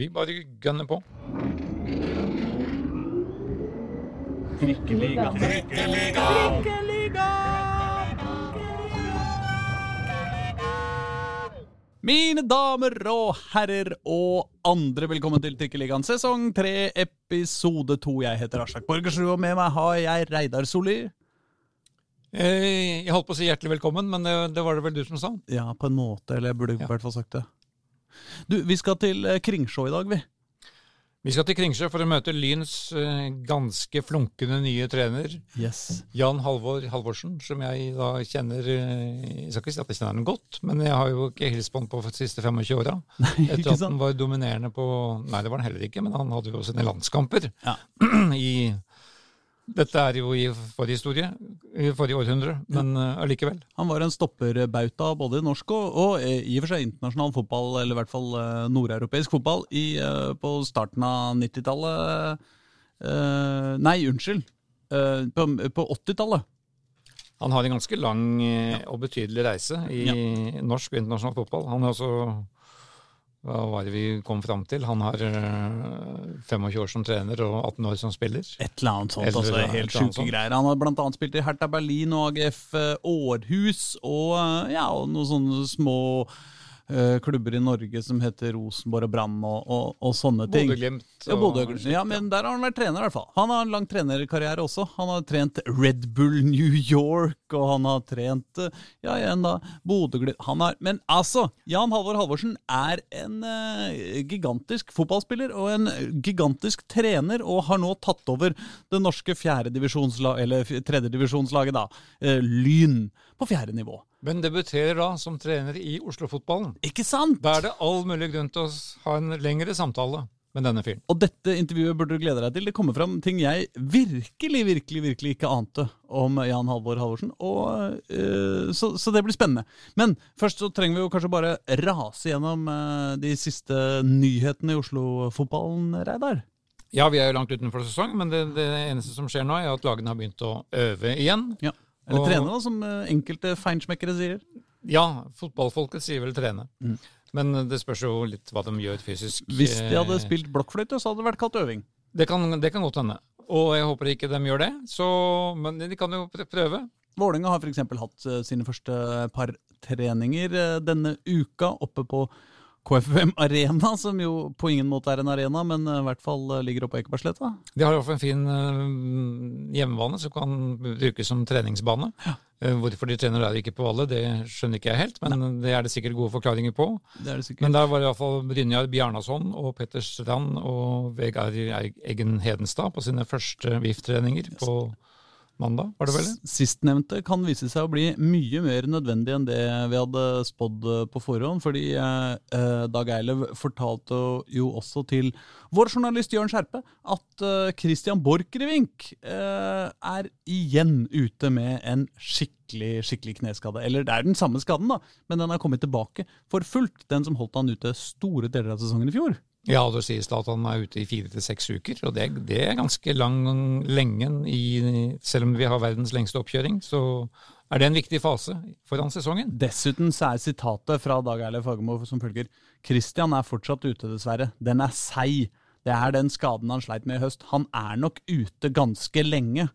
Vi bare gønner på. Trikkeliga. Mine damer og herrer og andre, velkommen til Trikkeligaen sesong 3, episode 2. Jeg heter Aslak Borgersrud, og med meg har jeg Reidar Solli. Eh, Jeg holdt på å si hjertelig velkommen, men det, det var det vel du som sa? Ja, på en måte, eller jeg burde i Ja. hvert fall sagt det. Du, vi skal til eh, Kringsjå i dag, vi. Vi skal til Kringsjø for å møte Lyns eh, ganske flunkende nye trener, Yes. Jan Halvor Halvorsen, som jeg da kjenner eh, Jeg skal ikke si at jeg kjenner ham godt, men jeg har jo ikke hilst på ham på de siste 25 åra. Etter at han var dominerende på Nei, det var han heller ikke, men han hadde jo sine landskamper Ja. i Dette er jo i forrige historie, i forrige århundre, men eh, allikevel. Han var en stopperbauta både i norsk og, og i og for seg internasjonal fotball, eller i hvert fall eh, nordeuropeisk fotball, i, eh, på starten av 90-tallet. Eh, nei, unnskyld. På på 80-tallet. Han har en ganske lang og betydelig reise i norsk og internasjonal fotball. Han er også Hva var det vi kom fram til? Han har eh, 25 år som trener og 18 år som spiller. Et eller annet sånt. Eller altså, helt sjuke greier. Han har annet spilt i Hertha Berlin og AGF eh, Århus og, eh, ja, og noen sånne små uh, klubber i Norge som heter Rosenborg og Brann og, og, og sånne ting. Bodø-Glimt. Ja, Bodø-Glimt. ja, men der har han vært trener, i hvert fall. Han har en lang trenerkarriere også. Han har trent Red Bull New York, og han har trent eh, Ja, igjen, da. Bodø-Glimt Han har Men altså, Jan Halvor Halvorsen er en eh, gigantisk fotballspiller og en gigantisk trener, og har nå tatt over det norske fjerdedivisjonslaget, eller tredjedivisjonslaget, da. eh, Lyn. På fjerde nivå. Men debuterer da som trener i Oslo-fotballen. Ikke sant? Da er det all mulig grunn til å ha en lengre samtale med denne fyren. Og dette intervjuet burde du glede deg til. Det kommer fram ting jeg virkelig, virkelig virkelig ikke ante om Jan Halvor Halvorsen. Og, eh, så, så det blir spennende. Men først så trenger vi jo kanskje bare rase gjennom eh, de siste nyhetene i Oslo-fotballen, Reidar. Ja, vi er jo langt utenfor sesong, men det, det eneste som skjer nå, er at lagene har begynt å øve igjen. Ja. Eller Og- trene, da, som enkelte feinschmeckere sier. Ja, fotballfolket sier vel trene. Mm. Men det spørs jo litt hva de gjør fysisk. Hvis de hadde Eh, spilt blokkfløyte, så hadde det vært kalt øving. Det kan, det kan godt hende. Og jeg håper ikke de gjør det, så, men de kan jo prøve. Vålerenga har f.eks. hatt eh, sine første par treninger eh, denne uka oppe på KFUM Arena, som jo på ingen måte er en arena, men eh, i hvert fall eh, ligger oppe på Ekebergsletta. De har i hvert fall en fin øh, hjemmebane som kan brukes som treningsbane. Ja. Hvorfor de trener der ikke på Valle, det skjønner ikke jeg helt, men det er det sikkert gode forklaringer på. Det det. Men der var i hvert fall Brynjar Bjarnason og Petter Strand og Vegard Eggen Hedenstad på sine første VIF-treninger på mandag, var det vel? Sistnevnte kan vise seg å bli mye mer nødvendig enn det vi hadde spådd eh, på forhånd. Fordi eh, eh, Dag Eilev fortalte jo også til vår journalist Jørn Skjerpe at eh, Christian Borchgrevink eh, er igjen ute med en skikkelig skikkelig kneskade. Eller det er den samme skaden, da, men den er kommet tilbake for fullt. Den som holdt han ute store deler av sesongen i fjor. Ja, det sies da at han er ute i fire til seks uker, og det, det er ganske lang lenge. Selv om vi har verdens lengste oppkjøring, så er det en viktig fase foran sesongen. Dessuten så er sitatet fra Dag Eile Fagermo som følger Christian er fortsatt ute, dessverre. Den er seig. Det er den skaden han sleit med i høst. Han er nok ute ganske lenge.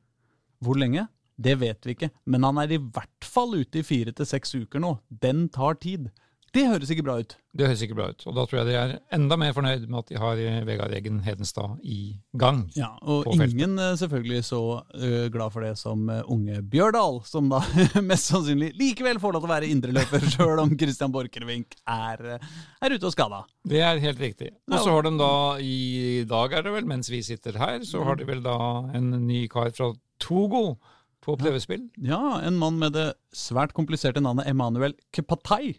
Hvor lenge? Det vet vi ikke, men han er i hvert fall ute i fire til seks uker nå. Den tar tid. Det høres ikke bra ut. Det høres ikke bra ut, og da tror jeg de er enda mer fornøyd med at de har Vegard Egen Hedenstad i gang. Ja, Og feltet. ingen eh, selvfølgelig så uh, glad for det som eh, unge Bjørdal, som da mest sannsynlig likevel får lov til å være indreløper, sjøl om Christian Borchgrevink er, eh, er ute og skada. Det er helt riktig. Og så har de da, i dag er det vel, mens vi sitter her, så har de vel da en ny kar fra Togo på prøvespill. Ja, en mann med det svært kompliserte navnet Emanuel Kepatai.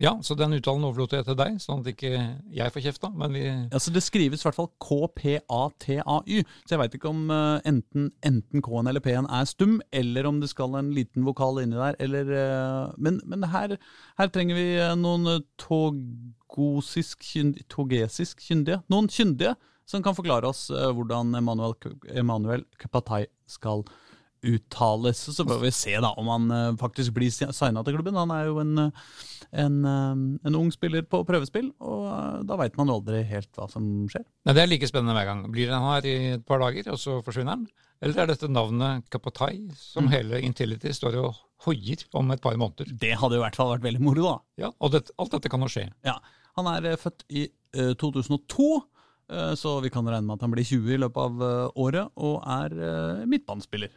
Ja, så den uttalen overlot jeg til deg, sånn at ikke jeg får kjeft da, vi... Altså Det skrives i hvert fall K-P-A-T-A-Y, så jeg veit ikke om uh, enten, enten K-en eller P-en er stum, eller om det skal en liten vokal inni der, eller uh, Men, men her, her trenger vi eh, noen togosisk kyndige Togesisk kyndige? Noen kyndige som kan forklare oss uh, hvordan Emanuel, Emanuel Kepatai skal uttales. Så får vi se da om han eh, faktisk blir signa til klubben. Han er jo en, en, eh, en ung spiller på prøvespill, og eh, da veit man jo aldri helt hva som skjer. Nei, Det er like spennende hver gang. Blir han her i et par dager, og så forsvinner han? Eller er dette navnet Kapatai, som Mm. hele Intility står og hoier om et par måneder? Det hadde jo i hvert fall vært veldig moro, da. Ja, Og det, alt dette kan jo skje. Ja, Han er eh, født i uh, 2002, eh, så vi kan regne med at han blir 20 i løpet av eh, året, og er eh, midtbanespiller.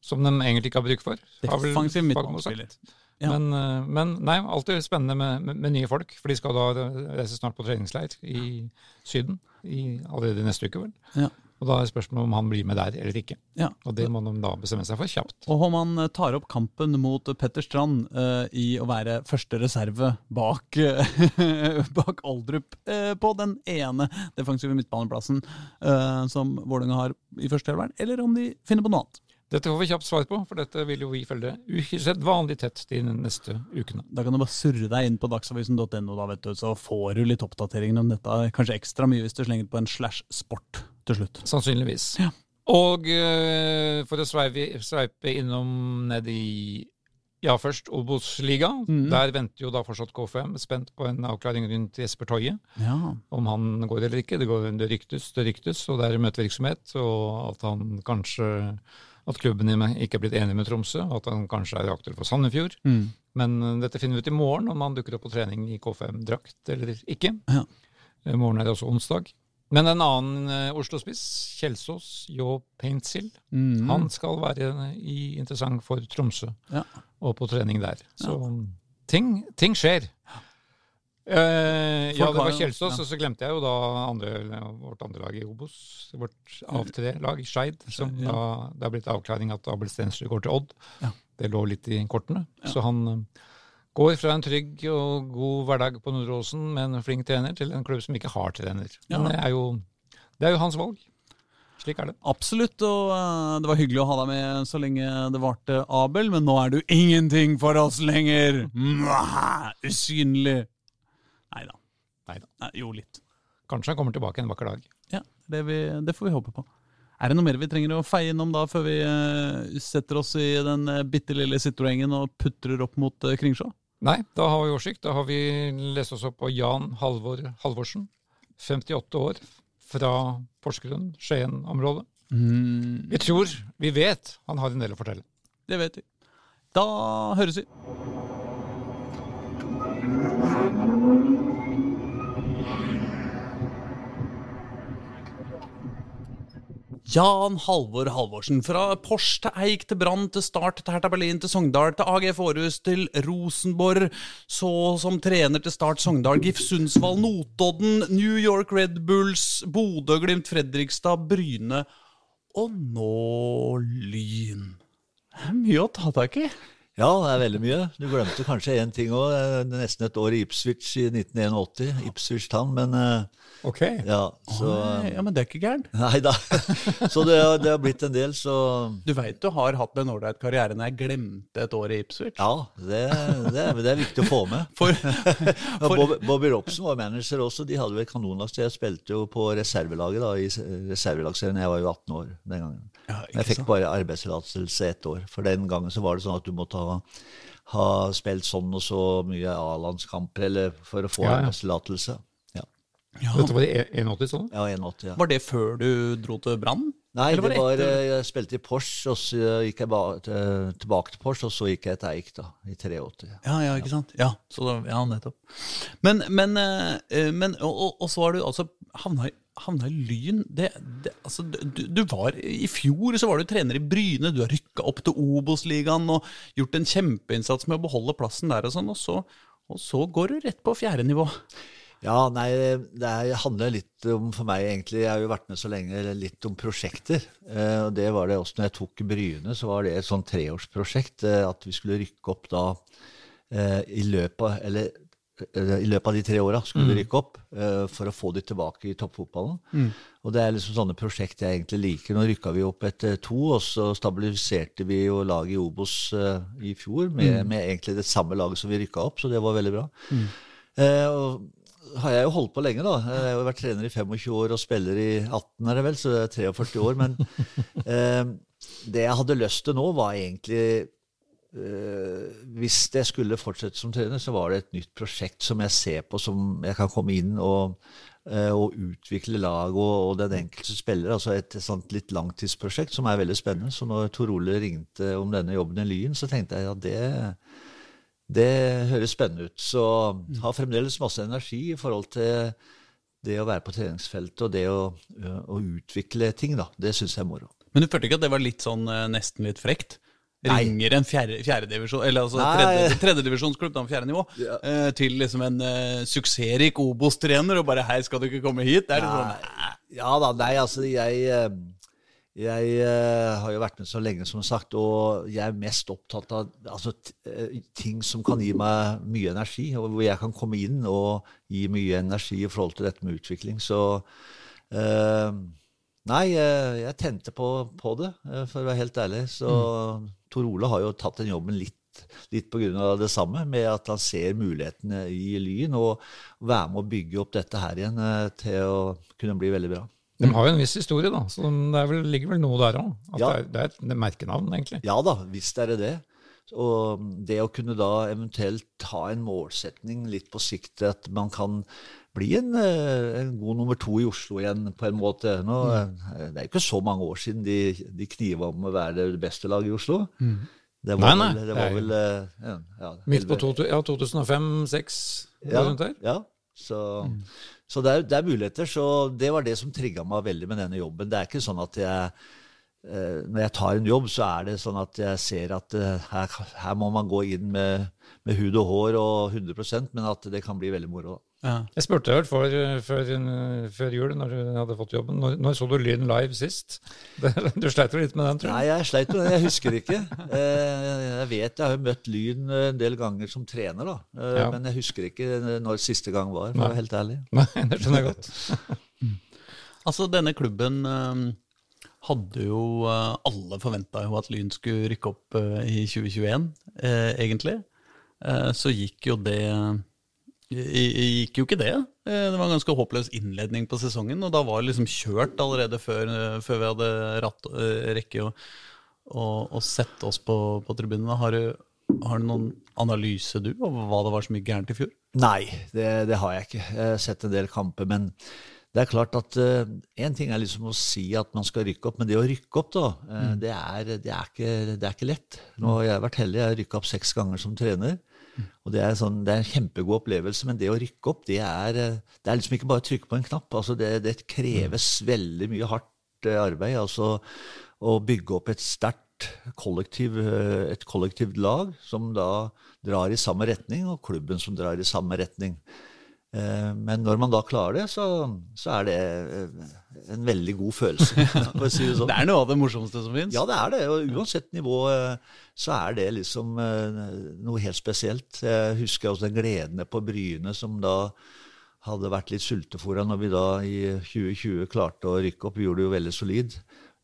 Som de egentlig ikke har bruk for. Defensiv midtbanespiller. Ja. Men, eh, men nei, alltid spennende med, med, med nye folk, for de skal da reise snart på treningsleir i Syden. I, allerede neste uke, vel. Ja. Og da er spørsmålet om han blir med der eller ikke. Ja. Og det må de da bestemme seg for kjapt. Og om han eh, tar opp kampen mot Petter Strand uh, i å være første reserve bak, eh, bak Aldrup uh, på den ene defensive midtbaneplassen uh, som Vålerenga har i første helvern, eller om de finner på noe annet. Dette får vi kjapt svar på, for dette vil jo vi følge usedvanlig tett de neste ukene. Da kan du bare surre deg inn på dagsavisen.no, da, vet du, så får du litt oppdateringer om dette. Kanskje ekstra mye hvis du slenger på en slash sport til slutt. Sannsynligvis. Ja. Og eh, for å sveipe innom ned i ja, først Obos-liga. Mm. Der venter jo da fortsatt KFM, spent på en avklaring rundt Jesper Toje. Ja. Om han går eller ikke. Det, går, det ryktes, det ryktes, og det er møtevirksomhet. Og at han kanskje At klubben ikke er blitt enig med Tromsø, og at han kanskje er aktuell for Sandefjord. Mm. Men eh, dette finner vi ut i morgen, om han dukker opp på trening i KFM-drakt eller ikke. Ja. I morgen er det også onsdag. Men en annen eh, Oslo-spiss, Kjelsås, Jo Paintsil, Mm. han skal være i, interessant for Tromsø Ja. og på trening der. Så ting, ting skjer. Eh, ja, det var Kjelsås, ja. og så glemte jeg jo da andre, vårt andre lag i Obos. Vårt AV3-lag, Skeid. Som Ja. da, det har blitt avklaring at Abel Stensrud går til Odd. Ja. Det lå litt i kortene. Så han eh, går fra en trygg og god hverdag på Nordåsen med en flink trener, til en klubb som ikke har trener. Men det er jo, det er jo hans valg. Slik er det. Absolutt, og eh, det var hyggelig å ha deg med så lenge det varte, Abel, men nå er du ingenting for oss lenger! Mwah, usynlig! Nei da. Jo, litt. Kanskje han kommer tilbake en vakker dag. Ja, det, vi, det får vi håpe på. Er det noe mer vi trenger å feie innom da, før vi eh, setter oss i den uh, bitte lille Citroengen og putrer opp mot uh, Kringsjå? Nei, da har vi oversikt. Da har vi lest oss opp på Jan Halvor Halvorsen. 58 år, fra Porsgrunn, Skien-området. Mm, Vi tror, vi vet, han har en del å fortelle. det vet vi. Da høres vi. Jan Halvor Halvorsen. Fra Porsch til Eik til Brann til Start til Hertha Berlin til Sogndal til AGF Forhus, til Rosenborg. Så som trener til Start Sogndal, GIF Sundsvall, Notodden, New York Red Bulls, Bodø-Glimt, Fredrikstad, Bryne og nå Lyn. Det er mye å ta tak i. Ja, det er veldig mye. Du glemte kanskje én ting òg. Nesten et år i Ipswich i 1981. Ipswich Town, men eh, Ok. ja, så oh, ja, men det er ikke gærent. Nei da. Så det, har- det har blitt en del, så Du veit du har hatt en ålreit karriere når jeg glemte et år i Ipswich. ja. Det, det, det er viktig å få med. For, for... Bob, Bobby Robson var manager også. De hadde vel kanonlag. Så jeg spilte jo på reservelaget da, i reservelagsserien. Jeg var jo 18 år den gangen. Ja, jeg fikk sant? bare arbeidstillatelse ett år. For den gangen så var det sånn at du måtte ha, ha spilt sånn og så mye A-landskamper eller for å få Ja, ja. arbeidstillatelse. Ja. ja, Dette var i 81 sånn? ja, 81, ja. var det før du dro til Brann? Nei, var var, eh, jeg spilte i Porsche, og så gikk jeg ba, til, tilbake til Porsche, og så gikk jeg til Eik da, i 83. Ja, ja, ikke sant? Ja, så da, ja nettopp. Men, men, eh, men og, og, og så har du altså havna i, havna i Lyn. Det, det, altså, du, du var, I fjor så var du trener i Bryne, du har rykka opp til Obos-ligaen og gjort en kjempeinnsats med å beholde plassen der, og sånn, og så, og så går du rett på fjerde nivå. Ja, nei, det er- handler litt om for meg egentlig, jeg har jo vært med så lenge, litt om prosjekter. Eh, og det var det også når jeg tok Bryne, så var det et sånn treårsprosjekt. Eh, at vi skulle rykke opp da eh, i løpet av eller, i løpet av de tre åra skulle vi rykke opp uh, for å få de tilbake i toppfotballen. Og det er liksom sånne prosjekt jeg egentlig liker. Nå rykka vi opp etter to, og så stabiliserte vi jo laget i Obos uh, i fjor med, med egentlig det samme laget som vi rykka opp, så det var veldig bra. Eh, og har jeg jo holdt på lenge, da. Jeg har jo vært trener i 25 år og spiller i 18, er det vel, så det er 43 år. Men eh, det jeg hadde lyst til nå, var egentlig eh, Hvis jeg skulle fortsette som trener, så var det et nytt prosjekt som jeg ser på, som jeg kan komme inn og, eh, og utvikle lag og, og, den enkelte spiller. Altså et, sånt litt langtidsprosjekt som er veldig spennende. Så når Tor Ole ringte om denne jobben i Lyn, så tenkte jeg at det det høres spennende ut. Så har fremdeles masse energi i forhold til det å være på treningsfeltet og det å, å utvikle ting. da. Det syns jeg er moro. Men du følte ikke at det var litt sånn nesten litt frekt? Ringer en fjerdedivisjon, fjerde eller altså tredje, tredjedivisjonsklubb, da, fjerde nivå, ja. eh, til liksom en eh, suksessrik Obos-trener og bare 'hei, skal du ikke komme hit'? Er det sånn? Ja da, nei, altså jeg jeg uh, har jo vært med så lenge, som sagt, og jeg er mest opptatt av altså, eh, ting som kan gi meg mye energi, og hvor jeg kan komme inn og gi mye energi i forhold til dette med utvikling. Så uh, Nei, jeg, jeg tente på, på, det, for å være helt ærlig. Så mm. Tor Ole har jo tatt den jobben litt, litt pga. det samme, med at han ser mulighetene i Lyn, og være med å bygge opp dette her igjen til å kunne bli veldig bra. De har jo en viss historie, da, så det vel, ligger vel noe der òg. At ja. det, det er et merkenavn, egentlig. Ja da, visst er det det. Og det å kunne da eventuelt ta en målsetning litt på sikt, at man kan bli en, eh, en god nummer to i Oslo igjen, på en måte. Nå, mm. Det er jo ikke så mange år siden de, de kniva om å være det beste laget i Oslo. Mm. Det var nei, nei. Vel, det var vel ja, ja, Midt på ja, 2005-2006? Ja, ja. Så, mm. så det, er, det, er, muligheter. Så det var det som trigga meg veldig med denne jobben. Det er ikke sånn at jeg eh, Når jeg tar en jobb, så er det sånn at jeg ser at eh, her, her må man gå inn med, med, hud og hår og 100% men at det kan bli veldig moro. Ja. Jeg spurte vel før, før, før, jul, når du hadde fått jobben. Når, når så du Lyn live sist? Du sleit vel litt med den, tror jeg? Nei, jeg sleit med den. Jeg husker ikke. Eh, jeg vet jeg har møtt Lyn en del ganger som trener, da. Eh, ja. men jeg husker ikke når siste gang var, for å være helt ærlig. Nei, det skjønner jeg godt. altså, denne klubben eh, hadde jo Alle forventa jo at Lyn skulle rykke opp i 2021, egentlig. Så gikk jo det gikk jo ikke det. Eh, det var en ganske håpløs innledning på sesongen, og da var det liksom kjørt allerede før, eh, før vi hadde ratt, eh, rekke å, å, å sette oss på, på tribunene. Har du, har du noen analyse, du, av hva det var som gikk gærent i fjor? Nei, det, det, har jeg ikke. Jeg har sett en del kamper. Men det er klart at én uh, ting er liksom å si at man skal rykke opp, men det å rykke opp, da, uh, mm. det, er, det, er ikke, det, er, ikke, lett. Nå har jeg vært heldig, jeg har rykka opp seks ganger som trener. Og det er, sånn, det er, en kjempegod opplevelse, men det å rykke opp, det er, det er liksom ikke bare å trykke på en knapp. Altså det, det, kreves veldig mye hardt eh, arbeid. Altså å bygge opp et sterkt kollektiv, eh, et kollektivt lag som da drar i samme retning, og klubben som drar i samme retning. Eh, men når man da klarer det, så, så er det en veldig god følelse. Si det, sånn. det, er noe av det morsomste som fins? Ja, det er det. Og uansett nivå så er det liksom eh, noe helt spesielt. Jeg husker også den gleden på Bryne som da hadde vært litt sultefòra når vi da i 2020 klarte å rykke opp. Vi gjorde det jo veldig solid.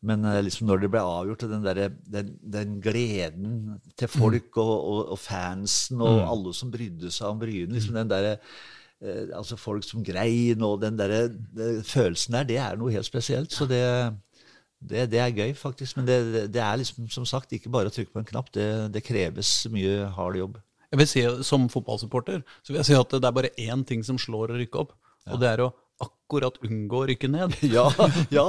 Men eh, liksom når det ble avgjort, den, der, den, den gleden til folk mm. og, og, og, fansen og mm. alle som brydde seg om Bryne liksom den der, eh, altså Folk som grein og den der, følelsen der, det er noe helt spesielt. Så det, det, det, er gøy, faktisk. Men det, det, er liksom, som sagt ikke bare å trykke på en knapp. Det, det, kreves mye hard jobb. Jeg vil si, Som fotballsupporter så vil jeg si at det er bare én ting som slår å rykke opp. Ja. Og det er å akkurat unngå å rykke ned. ja, ja,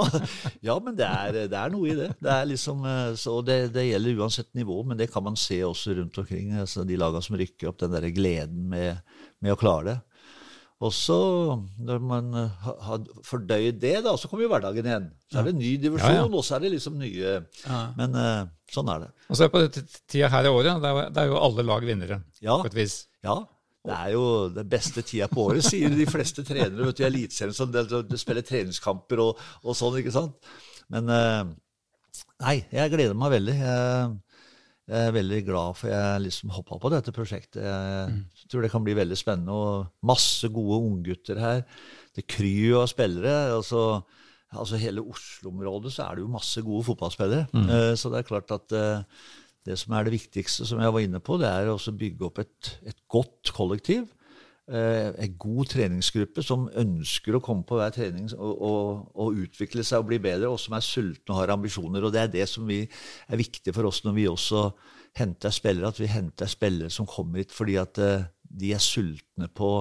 ja, men det er, det er, noe i det. Det, liksom, så det, det, gjelder uansett nivå, men det kan man se også rundt omkring. Altså de lagene som rykker opp, den der gleden med, med å klare det. Og så, når man eh, har fordøyd det, da, så kommer jo hverdagen igjen. Så er det en ny divisjon, ja, ja. og så er det liksom nye Men uh, sånn er det. Og så på tida her i året, det er, det er jo alle lag vinnere, ja. på et vis. Ja. Det er jo den beste tida på året, sier de fleste trenere vet du, i Eliteserien. Sånn, de spiller treningskamper og, og, sånn, ikke sant. Men uh, nei, jeg gleder meg veldig. Jeg, jeg er veldig glad for jeg liksom hoppa på dette prosjektet. Jeg mm. tror det kan bli veldig spennende. og Masse gode unggutter her. Det kryr jo av spillere. altså, altså Hele Oslo-området så er det jo masse gode fotballspillere. Mm. Uh, så det er klart at uh, det som er det viktigste, som jeg var inne på, det er å bygge opp et, et godt kollektiv. Eh, en god treningsgruppe som ønsker å komme på hver trening og, og, og, utvikle seg og bli bedre, og som er sultne og har ambisjoner. Og det er det som vi, er viktig for oss når vi også henter spillere, at vi henter spillere som kommer hit fordi at eh, de er sultne på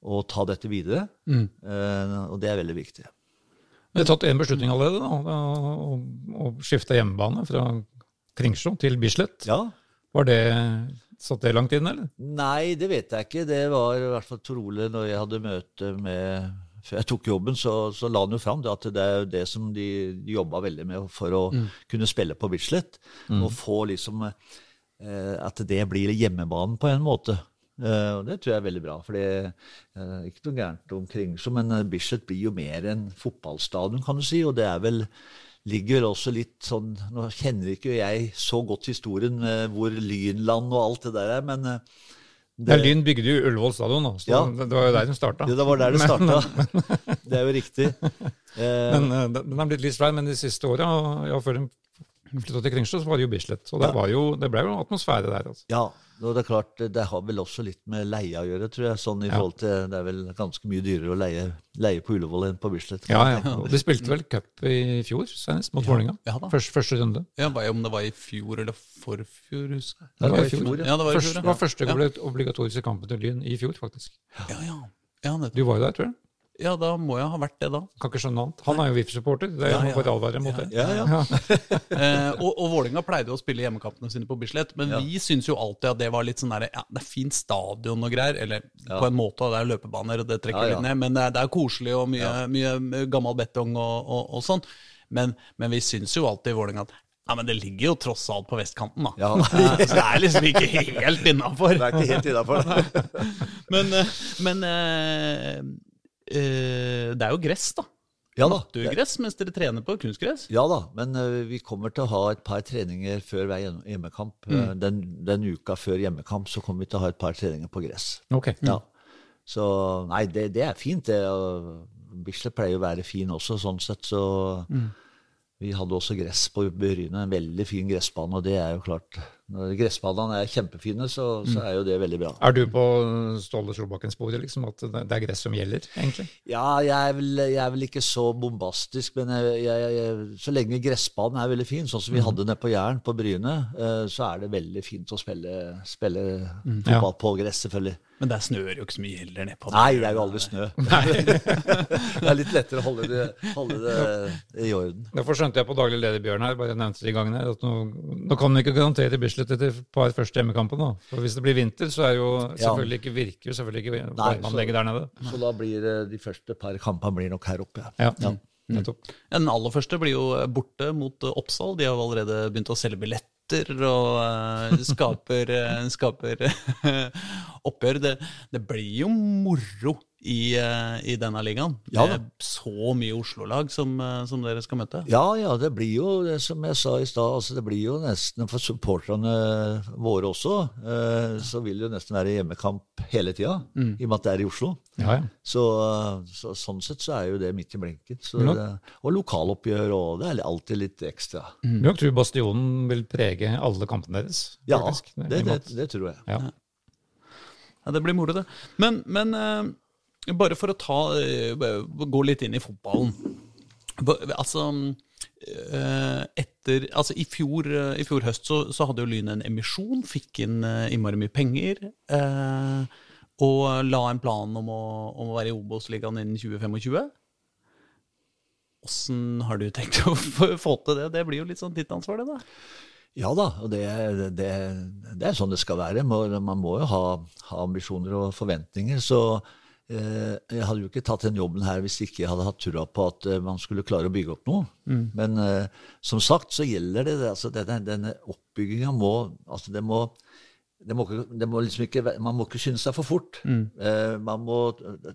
å ta dette videre. Mm. Eh, og det er veldig viktig. Vi har tatt en beslutning allerede, da, å, å skifte hjemmebane fra Kringsjå til Bislett. Ja. Var det Satt det langt inn, eller? Nei, det vet jeg ikke. Det var i hvert fall trolig når jeg hadde møte med Før jeg tok jobben, så, så la han jo fram det at det er det som de, de jobba veldig med for å mm. kunne spille på Bislett. Mm. Og få liksom eh, At det blir hjemmebanen på en måte. Eh, og Det tror jeg er veldig bra. for det er uh, Ikke noe gærent om Kringsjå, men Bislett blir jo mer enn fotballstadion, kan du si. Og det er vel ligger vel også litt sånn Nå kjenner ikke jeg så godt historien hvor Lynland og alt det der er, men det, ja, Lyn bygde jo Ullevål stadion, da. Ja, det var jo der den starta. Ja, det var der det starta. det er jo riktig. men Den har blitt litt svær, men de siste åra, ja, før de flytta til Kringsjå, så var det jo Bislett. Så det, jo, det ble jo atmosfære der. altså. Ja, og det er klart, det har vel også litt med leie å gjøre, tror jeg. sånn i forhold til, Det er vel ganske mye dyrere å leie, leie på Ullevål enn på Bislett. Ja, ja. Og de spilte vel cup i fjor, senest, mot ja. Vålerenga. Ja, første, første runde. Ja, Om det var i fjor eller forfjor, husker jeg. Det var i fjor. Ja, det var, i fjor, ja. det var første obligatoriske kampen til Lyn i fjor, faktisk. Ja, ja. ja du var jo der, tror jeg. Ja, da må jeg ha vært det, da. Kan ikke skjønne annet. Han er jo VIF-supporter. Det er ja, ja. advare mot det. Ja, ja. eh, og og Vålerenga pleide å spille hjemmekampene sine på Bislett, men vi syns jo alltid at det var litt sånn der, ja, det er fint stadion og greier. Eller på en måte, det er løpebaner, og det trekker litt ned, men det er, det er koselig og mye, mye gammel betong og, og, og sånn. Men, men, vi syns jo alltid i Vålerenga at ja, men det ligger jo tross alt på vestkanten, da. Ja. Så det er liksom ikke helt innafor. Det er ikke helt innafor. men, eh, men eh, eh, det er jo gress, da. Ja da. Naturgress mens dere trener på kunstgress? Ja da, men uh, vi kommer til å ha et par treninger før hver hjemmekamp. Mm. Uh, den, den, uka før hjemmekamp så kommer vi til å ha et par treninger på gress. Ok. Ja. Så nei, det, det er fint, det. Bislett pleier å være fin også, sånn sett. Så mm. vi hadde også gress på Bryne, en veldig fin gressbane, og det er jo klart når gressbanene er kjempefine, så, så, mm. er jo det veldig bra. Er du på Ståle Solbakkens bord liksom, at det er gress som gjelder, egentlig? Ja, jeg er vel, jeg er vel ikke så bombastisk, men jeg, jeg, så lenge gressbanen er veldig fin, sånn som vi mm. hadde nede på Jæren, på Bryne, eh, så er det veldig fint å spille, spille mm. fotball på gress, selvfølgelig. Men der snør jo ikke så mye heller nedpå. Nei, det er jo aldri snø. det er litt lettere å holde det, holde det i orden. Derfor skjønte jeg på daglig leder Bjørn her, bare jeg nevnte det i gangen her, at nå, nå kan du ikke garantere Bislett avslutte til et par første hjemmekamper. For Hvis det blir vinter, så er jo selvfølgelig ikke, virker jo selvfølgelig ikke varmeanlegget der nede. Så da blir de første par kampene blir nok her oppe. Ja. ja. Mm. Den aller første blir jo borte mot Oppsal. De har jo allerede begynt å selge billetter og uh, skaper, skaper oppgjør. Det, det, blir jo moro i, eh, i denne ligaen. Ja, det er så mye Oslo-lag som, eh, som, dere skal møte. Ja, ja, det blir jo det som jeg sa i stad. Altså, det blir jo nesten for supporterne våre også. Eh, så vil det jo nesten være hjemmekamp hele tida, mm. i og med at det er i Oslo. Ja, ja. Så, så, sånn sett så er jo det midt i blinken. Det, og lokaloppgjør, og det er alltid litt ekstra. Mm. Jeg tror Bastionen vil prege alle kampene deres. Ja, det, det, det, tror jeg. Ja. Ja, det blir moro, det. Men, men bare for å ta, eh, gå litt inn i fotballen. Altså eh, etter, altså i, fjor, eh, I fjor høst så, så hadde jo Lyn en emisjon, fikk inn innmari mye penger. Eh, og la en plan om å, om å være i Obos-ligaen innen 2025. Åssen har du tenkt å få til det? Det blir jo litt sånn ditt ansvar, det da? Ja da, og det, det, det, er sånn det skal være. Man må jo ha, ha ambisjoner og forventninger. Så jeg hadde jo ikke tatt den jobben her hvis ikke jeg hadde hatt trua på at eh, man skulle klare å bygge opp noe. Mm. Men uh, som sagt så gjelder det, altså denne, denne oppbygginga må altså det må, det må, det må liksom ikke, Man må ikke skynde seg for fort. Mm. Uh, man må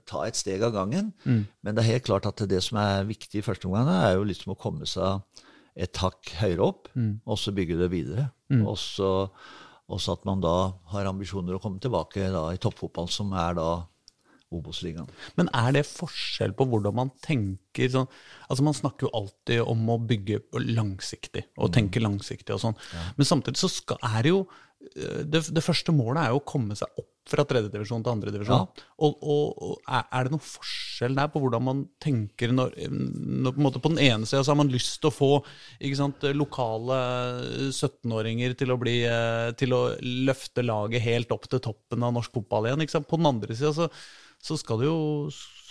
ta et steg av gangen. Mm. Men det er helt klart at det som er viktig i første omgang, er jo liksom å komme seg et hakk høyere opp, mm. og så bygge det videre. Mm. Og så at man da har ambisjoner å komme tilbake da, i toppfotball, som er da Obos-ligaen. Men er det forskjell på hvordan man tenker sånn Altså Man snakker jo alltid om å bygge langsiktig, og tenke langsiktig og sånn. Men samtidig så skal, er det jo eh, det, det første målet er jo å komme seg opp fra tredjedivisjon til andredivisjon. Ja. Og, og, og er, det noen forskjell der på hvordan man tenker når, når på, en måte på den ene sida så har man lyst til å få sant, lokale 17-åringer til bli til å løfte laget helt opp til toppen av norsk fotball igjen. På den andre sida så så skal det jo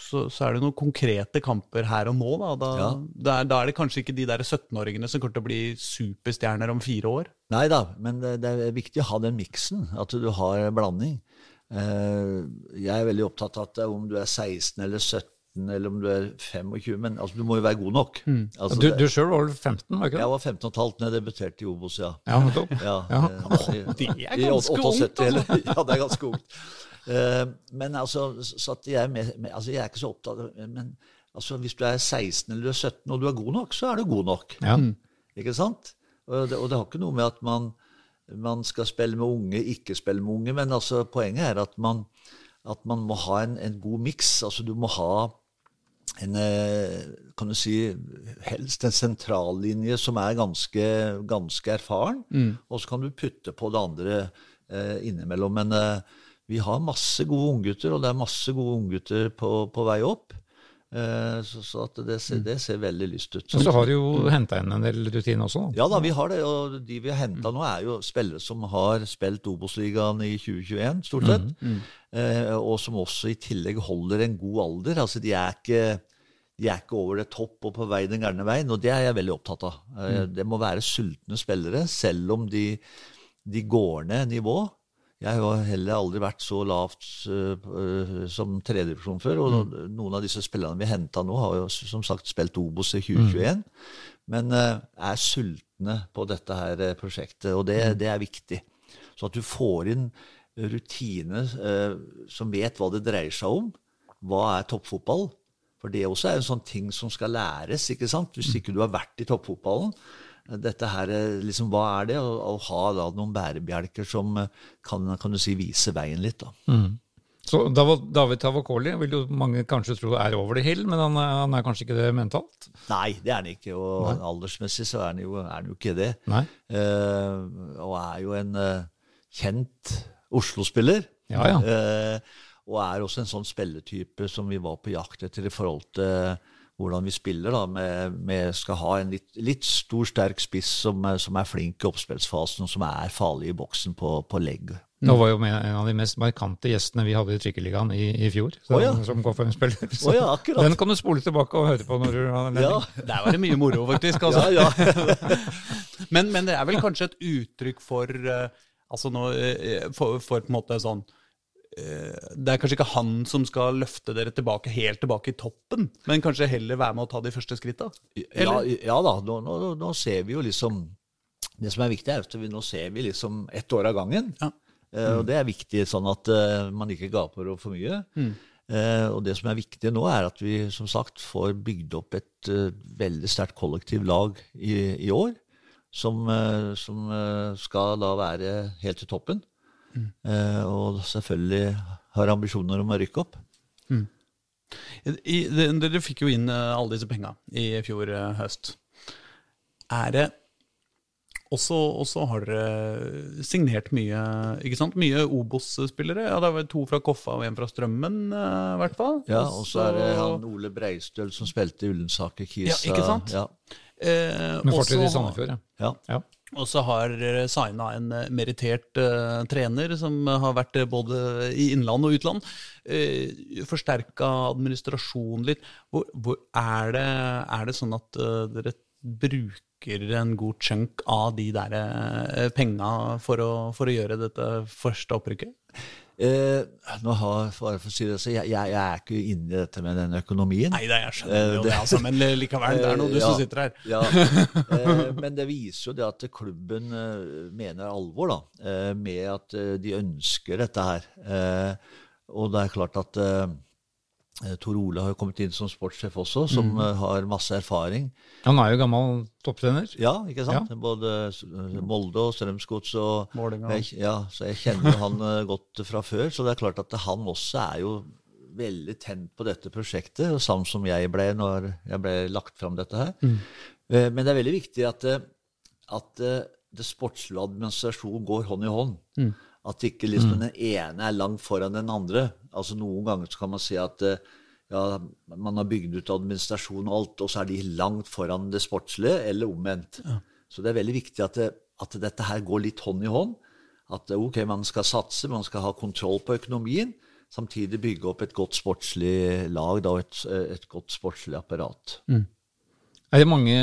så, så, er det noen konkrete kamper her og nå. Da, da, ja. da, er, da er, det kanskje ikke de der 17-åringene som kommer til å bli superstjerner om fire år. Nei da, men det, det er viktig å ha den miksen, at du har blanding. Eh, jeg er veldig opptatt av at om du er 16 eller 17 eller om du er 25, men altså, du må jo være god nok. Mm. Altså, du du sjøl var vel 15? var ikke det? Jeg var 15 15,5 da jeg debuterte i Obos, ja. Ja. Ja, ja. Eh, det er ganske ungt! Altså. Ja, det er ganske ungt. Uh, men altså, så jeg, er med, med, altså, jeg er ikke så opptatt Men altså, hvis du er 16 eller du er 17 og du er god nok, så er du god nok. Ja. Ikke sant? Og det, og det, har ikke noe med at man, man, skal spille med unge, ikke spille med unge, men altså, poenget er at man, at man må ha en, en god miks. Altså, du må ha en eh, kan du si, helst en sentrallinje som er ganske, ganske erfaren, mm. og så kan du putte på det andre eh, innimellom. Men eh, vi har masse gode unggutter, og det er masse gode unggutter på, på vei opp. Eh, så, så det, ser, det, ser, veldig lyst ut. Så, så har du jo henta inn en del rutine også? Ja da, vi har det. Og de vi har henta nå, er jo spillere som har spilt Obos-ligaen i 2021, stort sett. Mm, mm. Eh, og som også i tillegg holder en god alder. Altså, de er ikke de er ikke over det topp og på vei den gærne veien, og det er jeg veldig opptatt av. Eh, mm. Det må være sultne spillere, selv om de, de går ned nivå. Jeg har heller aldri vært så lavt uh, som tredjedivisjon før. Og mm. noen av disse spillerne vi henta nå, har jo som sagt spilt Obos i 2021. Mm. Men uh, er sultne på dette her uh, prosjektet, og det, mm. det, er viktig. Så at du får inn rutine som vet hva det dreier seg om. Hva er toppfotball? For det også er en sånn ting som skal læres. ikke sant? Hvis mm. ikke du har vært i toppfotballen, dette her, liksom, Hva er det? Å, å ha da, noen bærebjelker som eh, kan, kan, du si, vise veien litt. da. Mm. Så David Tavakoli vil jo mange kanskje tro er over det hill, men han, han, er kanskje ikke det mentalt? Nei, det er han ikke. Og Nei. aldersmessig så er han jo, er han jo ikke det. Uh, og er jo en uh, kjent Oslo-spiller. Ja, ja. Uh, og er også en sånn spilletype som vi var på jakt etter i forhold til hvordan vi spiller. da, med, med skal ha en litt, litt, stor, sterk spiss som, som, er flink i oppspillsfasen, og som er farlig i boksen på, på legg. Mm. Nå var jo en av de mest markante gjestene vi hadde i Trykkeligaen i, i fjor. Så, oh, ja. Som KFM-spiller. Oh, ja, den kan du spole tilbake og høre på når du har anledning. Ja. Der var det mye moro, faktisk. Altså. ja, men, men, det er vel kanskje et uttrykk for, uh, altså nå, uh, for, for på en måte sånn Eh, det er kanskje ikke han som skal løfte dere tilbake helt tilbake i toppen, men kanskje heller være med å ta de første skritta? Ja, ja, da, nå, nå, nå, ser vi jo liksom Det som er viktig, er at vi nå ser vi liksom ett år av gangen. Ja. Mm. og det er viktig, sånn at uh, man ikke gaper over for mye. Mm. Uh, og det som er viktig nå, er at vi som sagt får bygd opp et uh, veldig sterkt kollektivlag i, i år. Som, som skal da være helt til toppen. Mm. og selvfølgelig har ambisjoner om å rykke opp. Mm. dere fikk jo inn eh, alle disse penga i fjor eh, høst. Er det også, også, har dere signert mye ikke sant? Mye Obos-spillere. Ja, Det var to fra Koffa og en fra Strømmen, i hvert fall. Ja, og så er det han Ole Breistøl som spilte i Ullensaker Kisa. Ja, ikke sant? Ja. Eh, Med fortid i Sandefjord, ja. ja. Og så har dere signa en eh, merittert uh, trener som har vært uh, både i innland og utland. Uh, Forsterka administrasjonen litt. Hvor, hvor er, det, er, det, sånn at uh, dere bruker en god chunk av de der uh, penga for for å gjøre dette første opprykket? Eh, nå har, for å si det, så jeg, jeg, jeg, er ikke inne i dette med den økonomien. Nei, det jeg skjønner jo det, altså, men likevel, det er noe du ja, som sitter her. ja, eh, Men det viser jo det at klubben eh, mener alvor da, eh, med at eh, de ønsker dette her. Eh, og det er klart at Eh, Tor Ole har kommet inn som sportssjef også, som mm. Eh, har masse erfaring. Han er jo gammel topptrener. Ja, ikke sant? Ja. Både eh, Molde og Strømsgods. og jeg, ja, Så jeg kjenner han godt fra før. Så det er klart at han også er jo veldig tent på dette prosjektet, og samme som jeg ble når jeg ble lagt fram dette her. Mm. Men det er veldig viktig at, eh, at eh, det sportslige og administrasjon går hånd i hånd. At ikke liksom den ene er langt foran den andre. Altså Noen ganger så kan man si at eh, ja, man har bygd ut administrasjon og alt, og så er de langt foran det sportslige, eller omvendt. Så det er veldig viktig at, det, at dette her går litt hånd i hånd. At eh, ok, man skal satse, man skal ha kontroll på økonomien, samtidig bygge opp et godt sportslig lag da, og et, et godt sportslig apparat. Er det mange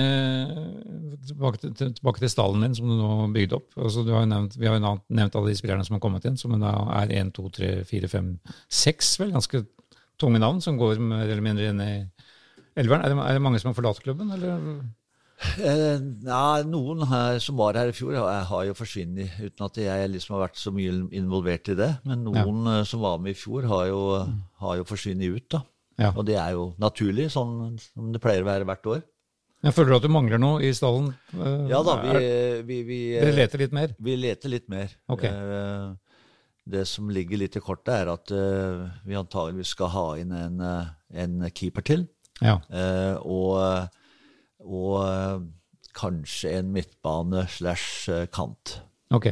Tilbake til, til- tilbake til stallen din, som du nå bygde opp. Altså, du har nevnt, vi har jo nevnt, alle de spillerne som har kommet inn, som da er 1, 2, 3, 4, 5, 6 vel, ganske tunge navn, som går mer eller mindre inn i elveren. Er det, er det mange som har forlatt klubben, eller? Eh, ja, noen her som var her i fjor, har, har jo forsvunnet, uten at jeg liksom har vært så mye involvert i det. Men noen ja. som var med i fjor, har jo, har jo forsvunnet ut. da. Ja. Og det er jo naturlig, sånn som det pleier å være hvert år. Jeg føler at du mangler noe i stallen? Eh, Ja da, vi, vi, vi, Dere leter litt mer? vi leter litt mer. Ok. Eh, Det som ligger litt i kortet, er at eh, vi antageligvis skal ha inn en, en keeper til. Ja. Eh, og og kanskje en midtbane slash kant. Ok.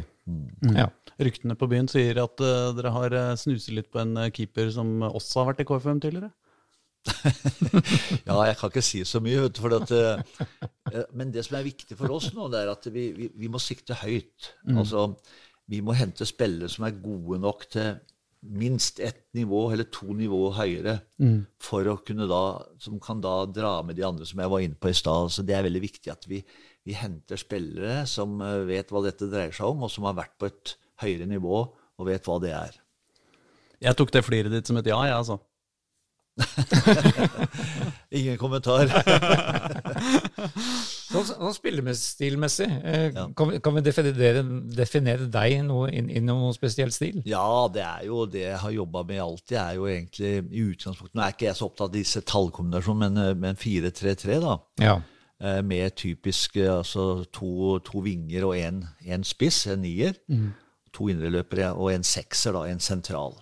Ja. Ryktene på byen sier at dere har snuset litt på en keeper som også har vært i KFM tidligere. Ja, jeg kan ikke si så mye, vet du, for at, eh, eh, men det som er viktig for oss nå, det er at vi, vi, vi må sikte høyt. Altså, vi må hente spillere som er gode nok til minst ett nivå eller to nivåer høyere, for å kunne da, som kan da dra med de andre som jeg var inne på i stad. Så det er veldig viktig at vi, vi henter spillere som eh, vet hva dette dreier seg om, og som har vært på et høyere nivå og vet hva det er. Jeg tok det fliret ditt som et ja, jeg, altså. Ingen kommentar. Sånn, sånn spillestilmessig, eh, Ja. kan, kan vi definere, definere deg noe inn, inn noen spesiell stil? Ja, det er jo det jeg har jobba med alltid. er jo egentlig i utgangspunktet, Nå er ikke jeg så opptatt av disse tallkombinasjonene, men, eh, men 4-3-3, da. Ja. Eh, Med typisk eh, altså to, to vinger og én spiss, en nier. To indreløpere og en sekser, da, en sentral.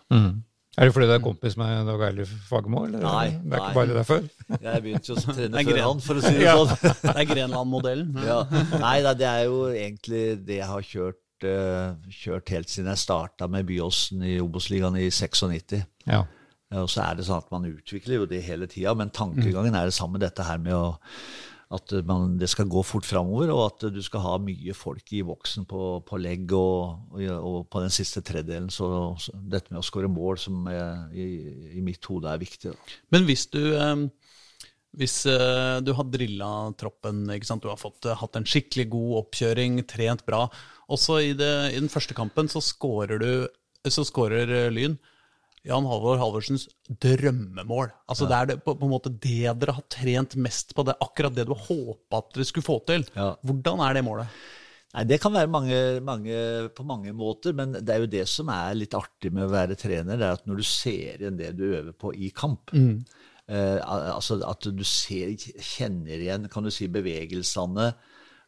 Er det fordi du er kompis med Dag Eilif Fagermo, Nei, Nei, Det er ikke bare derfor? Jeg begynte jo å trene er før han, for å si det sånn. Det er Grenland-modellen. Ja. Nei det er jo egentlig det jeg har kjørt, eh, kjørt helt siden jeg starta med Byåsen i Obos-ligaen i 96. Ja. Ja, og så er det sånn at man utvikler jo det hele tida, men tankegangen er det samme, dette her med å, at man, det skal gå fort framover, og at du skal ha mye folk i voksen på, på legg og, og, og på den siste tredjedelen. Så, så dette med å skåre mål som er, i, i mitt hode er viktig. Da. Men hvis du eh, hvis eh, du har drilla troppen, du har fått, eh, hatt en skikkelig god oppkjøring, trent bra, Også i, det, i den første kampen så skårer du så scorer eh, Lyn Jan Halvor Halvorsens drømmemål. Altså Det er det, på, på en måte det dere har trent mest på, det er akkurat det du håpa at dere skulle få til. Ja. Hvordan er det målet? Nei, Det kan være mange, mange, på mange måter, men det er jo det som er litt artig med å være trener, det er at når du ser igjen det du øver på i kamp eh, altså At du ser, kjenner igjen kan du si, bevegelsene.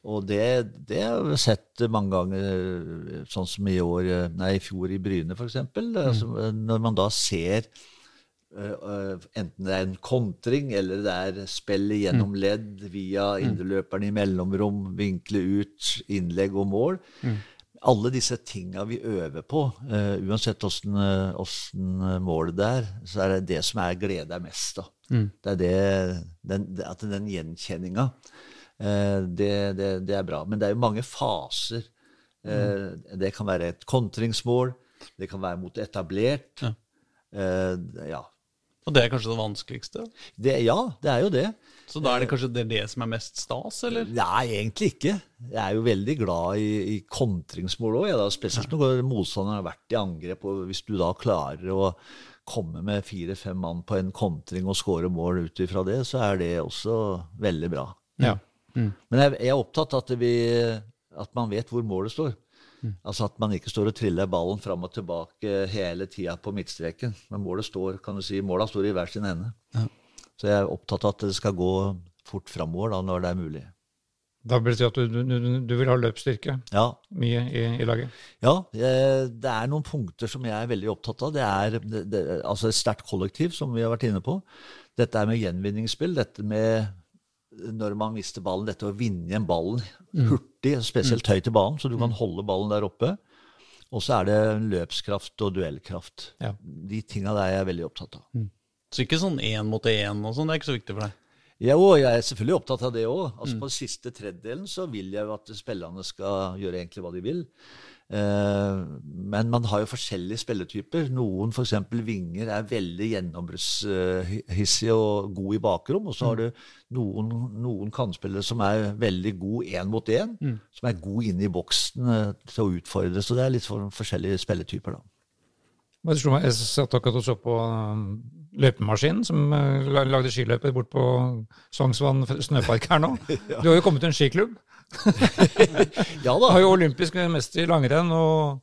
Og det, det har vi sett mange ganger, sånn som i år, nei, i fjor i Bryne f.eks. Altså, når man da ser eh, enten det er en kontring eller det er spillet gjennom ledd via indreløperne i mellomrom, vinkle ut, innlegg og mål. Alle disse tinga vi øver på, uh, uansett åssen målet det er, så er det det som er deg mest. da. Det er det, den, at den gjenkjenninga, det, det, det er bra. Men det er jo mange faser. Mm. Det kan være et kontringsmål, det kan være mot etablert. Ja. Eh, ja. Og det er kanskje det vanskeligste? Det, ja, det er jo det. Så da er det kanskje det, det som er mest stas, eller? Nei, egentlig ikke. Jeg er jo veldig glad i, i kontringsmål òg. Spesielt når motstanderen har vært i angrep. og Hvis du da klarer å komme med fire-fem mann på en kontring og skåre mål ut ifra det, så er det også veldig bra. Ja. Men jeg, jeg er opptatt av at, vi, at man vet hvor målet står. Altså At man ikke står og triller ballen fram og tilbake hele tida på midtstreken. Men målet står, kan du si, måla står i hver sin ende. Så jeg er opptatt av at det skal gå fort framover da, når det er mulig. Da betyr det at du, du, du vil ha løpsstyrke Ja, mye i, i laget? Ja, det er noen punkter som jeg er veldig opptatt av. Det er det, det, altså et sterkt kollektiv, som vi har vært inne på. Dette er med gjenvinningsspill. Dette med når man mister ballen, dette å vinne igjen ballen hurtig, spesielt høyt i ballen, så du kan holde ballen der oppe. Og så er det løpskraft og duellkraft. Ja. De tinga der er jeg veldig opptatt av. Så ikke sånn én mot én og sånn, det er ikke så viktig for deg? Jo, jeg er selvfølgelig opptatt av det òg. Altså, På siste tredjedelen så vil jeg jo at spillerne skal gjøre egentlig hva de vil. Eh, men man har jo forskjellige spilletyper. Noen, f.eks. vinger, er veldig gjennombruddshissige og gode i bakrom. Og så har du noen, noen kantspillere som er veldig gode én mot én. Som er gode inne i boksen eh, til å utfordre. Så det er litt for, forskjellige spilletyper, da. Jeg satt akkurat og så på løypemaskinen løpemaskinen, som uh, lagde skiløyper bort på Sognsvann snøpark her nå. Du har jo kommet til en skiklubb. Ja Du da. har jo olympisk mester i langrenn og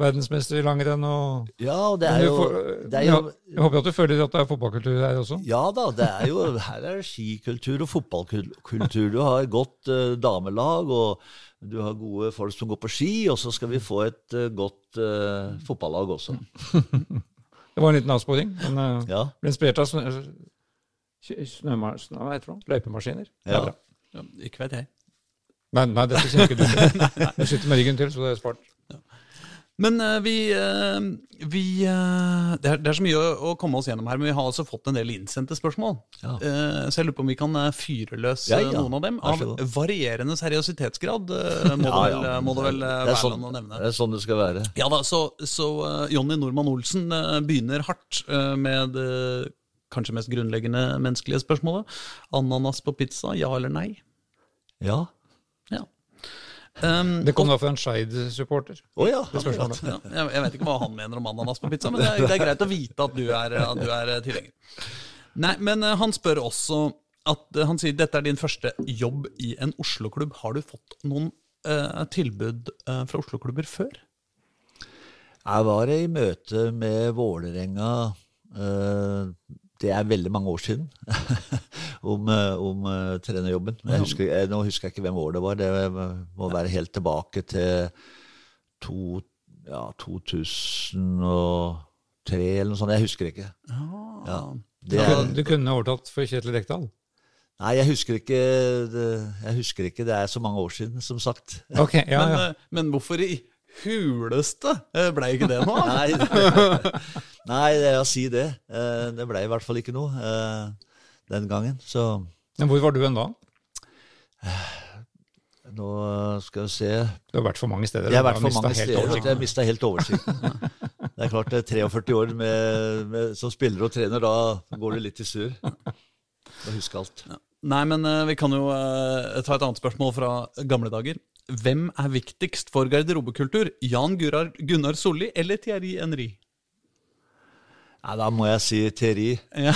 verdensmester i langrenn. og... Ja, og det er jo, får- det er ja, jo jeg håper at du føler at det er fotballkultur her også. Ja da, det er jo, her er det skikultur og fotballkultur. Du har et godt uh, damelag, og du har gode folk som går på ski, og så skal vi få et uh, godt uh, fotballag også. Det var en liten avsporing, men uh, Ja. ble inspirert av snø, snø, hva heter det? løypemaskiner. Er Ja. bra. Ja, ikke vet jeg. Nei, nei, dette kjenner ikke du til. Du sitter med ryggen til, så det er spart. Men eh, vi, eh, vi eh, det, er, det er så mye å, komme oss gjennom her, men vi har altså fått en del innsendte spørsmål. Ja. Eh, så jeg lurer på om vi kan fyre løs Ja, ja. noen av dem. Av varierende seriøsitetsgrad, må, Ja, det vel, må det vel Det være sånn- å nevne. Det er sånn det skal være. Ja da, så, så Jonny Normann Olsen begynner hardt med det kanskje mest grunnleggende menneskelige spørsmålet. Ananas på pizza, ja eller nei? Ja. Ja. Um, Det kom da fra en Skeid-supporter. Oh ja. ja, jeg, vet ikke hva han mener om ananas på pizza, men det er, det er greit å vite at du er, at du er eh, tilhenger. Nei, men eh, han spør også at eh, Han sier dette er din første jobb i en Oslo-klubb. Har du fått noen uh, tilbud fra Oslo-klubber før? Jeg var i møte med Vålerenga eh, Det er veldig mange år siden. om eh, om eh, trenerjobben. Men Jeg husker, jeg, nå husker jeg ikke hvem år det var. Det må være helt tilbake til to, ja, 2003 eller noe sånt. Jeg husker ikke. Ja. Det Du er, kunne, du kunne overtatt for Kjetil Rekdal. nei, jeg husker ikke. Jeg husker ikke. Det er så mange år siden, som sagt. Okay, ja, ja. Men, men hvorfor i huleste blei ble ikke det nå? Nei, nei det er å si det. Eh, Det ble i hvert fall ikke noe eh, den gangen. Så Men hvor var du en da? nå skal vi se Du har vært for mange steder. Jeg har vært for mange steder. Jeg mista helt oversikten. Det er klart, det er 43 år med, med, som spiller og trener, da går det litt i surr. Å huske alt. Nei, men eh, vi kan jo eh, ta et annet spørsmål fra gamle dager. Hvem er viktigst for garderobekultur? Jan Gunnar, Gunnar Solli eller Thierry Henry? Nei, da må jeg si Thierry. Ja.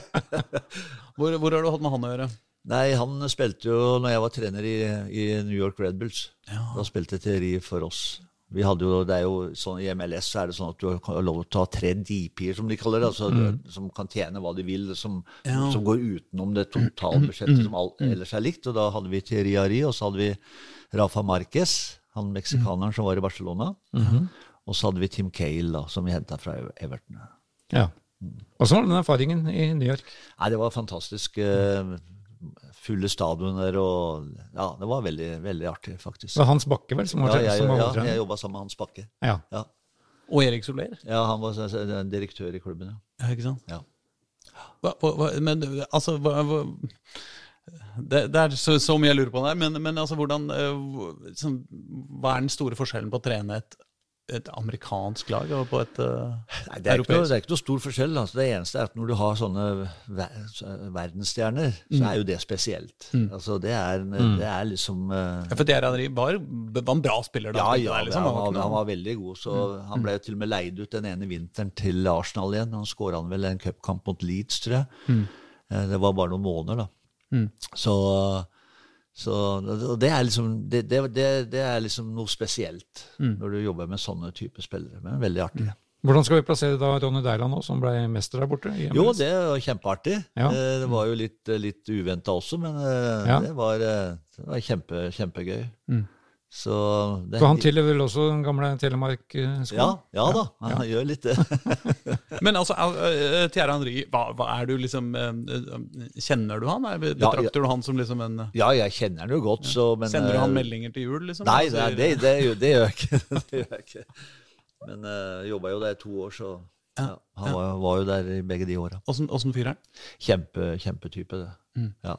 hvor, hvor har du hatt med han å gjøre? Nei, han spilte jo når jeg var trener i, i New York Red Bulls. Ja. Da spilte Thierry for oss. Vi hadde jo, det er jo sånn, I MLS så er det sånn at du har lov til å ha tre DP-er, som de kaller det. Altså, Som kan tjene hva de vil, som, Ja. som går utenom det totalbudsjettet som alt ellers er likt. Og da hadde vi Thierry Ari, og så hadde vi Rafa Marquez, han meksikaneren som var i Barcelona. Og så hadde vi Tim Cale, da, som vi henta fra Everton. Ja. Åssen var den erfaringen i New York? Nei, det var fantastisk. Fulle stadioner og Ja, det var veldig, veldig artig, faktisk. Det var Hans Bakke, vel, som var, Ja, jeg, som var ja, jeg jobba sammen med Hans Bakke. Ja. Ja. Og Erik Soler? Ja, han var så- så- direktør i klubben, ja. Ja, ikke sant? Ja. Hva, hva, men altså hva, hva, det, det er så, så mye jeg lurer på der, men, men altså hvordan eh, sånn, Hva er den store forskjellen på å trene et, et amerikansk lag og på et uh, Nei, det, er ikke det er ikke noe stor forskjell. Altså, det eneste er at når du har sånne ver verdensstjerner, så Mm. er jo det spesielt. Altså, det, er, det er liksom uh, Ja, For Thierry Henry var, var en bra spiller da? Ja, ja, der, liksom. han, var, han var veldig god. Så Han ble til og med leid ut den ene vinteren til Arsenal igjen. Han skåra vel en cupkamp mot Leeds, tror jeg. Eh, Det var bare noen måneder, da. Så, så og det, er liksom, det, det, det, er liksom noe spesielt når du jobber med sånne typer spillere. Men veldig artig. Hvordan skal vi plassere da Ronny Deiland nå, som ble mester der borte? Jo, det var kjempeartig. Ja. Eh, Det var jo litt, litt uventa også, men eh, Ja. det var, eh, det var kjempe, kjempegøy. Mm. Så det, For han tilhører vel også den gamle Telemark-skolen? ja, ja da, han gjør litt det. Men altså, Thierry Henry, hva, hva er du liksom Kjenner du han? Betrakter Ja, du han som liksom en Ja, jeg kjenner han jo godt, så men Sender du han meldinger til jul, liksom? Nei, Altså, nei det, det, gjør- det gjør jeg ikke. det gjør jeg ikke. Men jeg jobba jo der i to år, så ja, han var, var jo der i begge de åra. Åssen fyr er han? Kjempe, kjempetype, det. Mm. Ja.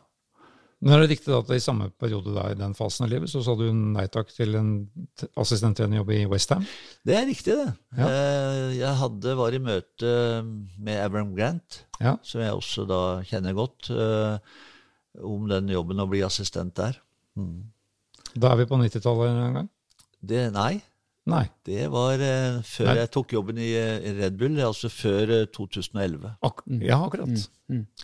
Men er det riktig at i samme periode der, i den fasen av livet, så sa du nei takk til en assistenttrenerjobb i Westham? Det er riktig, det. Ja. Eh, Jeg hadde, var i møte med Abraham Grant, Ja. som jeg også da kjenner godt, eh, om den jobben å bli assistent der. Mm. Da er vi på 90-tallet en gang? Det, nei, Nei. det var eh, før Nei. jeg tok jobben i, eh, i Red Bull, altså før eh, 2011. Ak ja, akkurat.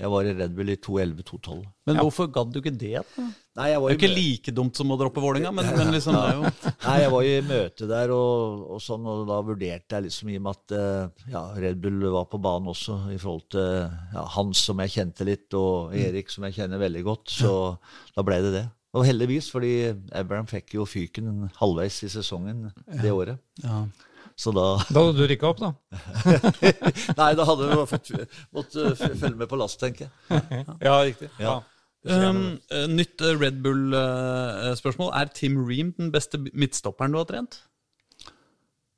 Jeg var i Red Bull i 2011-2012. Men Ja. hvorfor gadd du ikke det? da? Nei, jeg Det er jo ikke like dumt som å droppe Vålinga, men, men liksom, det er jo Nei, jeg var i møte der, og, og sånn, og da vurderte jeg liksom i og med at eh, ja, Red Bull var på banen også, i forhold til ja, Hans som jeg kjente litt, og Erik som jeg kjenner veldig godt, så da ble det det. Og heldigvis, fordi Abraham fikk jo fyken halvveis i sesongen det året. ja. Så da Da hadde du rykka opp, da. Nei, da hadde vi fått, måttet følge med på last, tenker jeg. Ja, riktig. Ja. Um, eh, nytt eh, Red Bull-spørsmål. er Tim Ream den beste midtstopperen du har trent?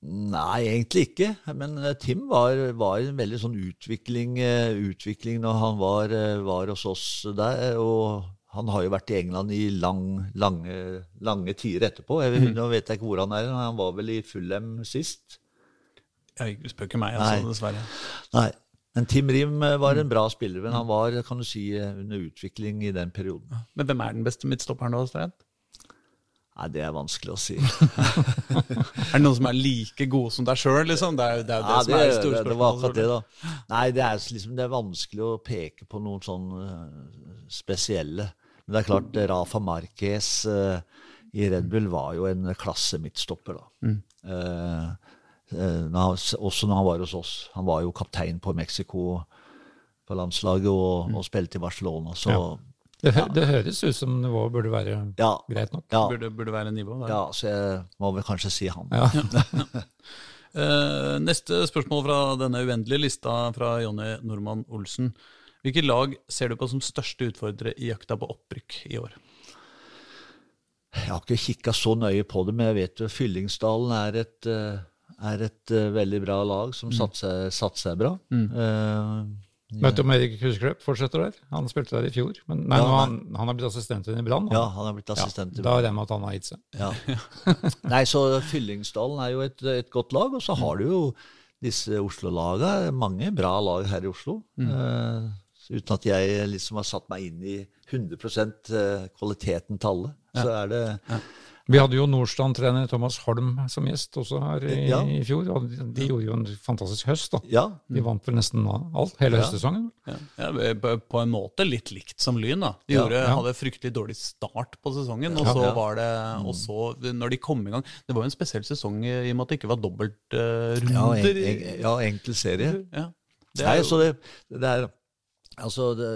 Nei, egentlig ikke. Men eh, Tim var, var en veldig sånn utvikling, eh, utvikling når han var, eh, var hos oss der. Og han har jo vært i England i lang, lange, lange tider etterpå. Jeg, Nå vet jeg ikke hvor han er. Han var vel i Fulham sist. Jeg spør ikke meg, altså, Nei. dessverre. Nei. Men Tim Rim eh, var en bra spiller, men han var kan du si, eh, under utvikling i den perioden. Men hvem er den beste midtstopperen du har trent? Nei, Det er vanskelig å si. Er det noen som er like gode som deg sjøl, liksom? Det er jo det, er jo det Nei, som er det store spørsmålet. det var akkurat det, da. Nei, det er, liksom, det er vanskelig å peke på noen sånn eh, spesielle. Men det er klart, eh, Rafa Marquez eh, i Red Bull var jo en klasse midtstopper, da. Mm. eh, når også når han var hos oss. Han var jo kaptein på Mexico på landslaget og, og spilte i Barcelona, så Det, hø det høres ut som nivået burde være ja. greit nok. Ja, Burde, burde være nivå der. ja, så jeg må vel kanskje si han. Ja. Eh, neste spørsmål fra denne uendelige lista fra Jonny Normann Olsen. Hvilke lag ser du på som største utfordrere i jakta på opprykk i år? Jeg har ikke kikka så nøye på det, men jeg vet jo Fyllingsdalen er et, eh, er et eh, veldig bra lag som satser, satser bra. Eh, Møtte om Erik Husklepp fortsetter der. Han spilte der i fjor. Men nei, Ja, nå, nei. han, han har blitt assistenten i Brann. ja, han er blitt assistent. i- Brann. Da regner jeg med at han har gitt seg. Ja. Nei, så Fyllingsdalen er jo et, et godt lag, og så har du jo disse Oslo-laga. Mange bra lag her i Oslo. Eh, uten at jeg liksom har satt meg inn i 100 eh, kvaliteten til alle. Så er det Vi hadde jo Nordstrand-trener Thomas Holm som gjest også her i, Ja. i fjor. og de, de gjorde jo en fantastisk høst. da. Ja. De vant vel nesten alt, hele høstsesongen. Ja, ja, på, en måte litt likt som Lyn. da. De Ja, gjorde, ja. hadde fryktelig dårlig start på sesongen. Og så Ja. var det, og så, når de kom i gang Det var jo en spesiell sesong i og med at det ikke var dobbeltrunder. Ja, en, en, ja, enkel serie. Ja. Det Nei, er så jo, det, det er Altså, det,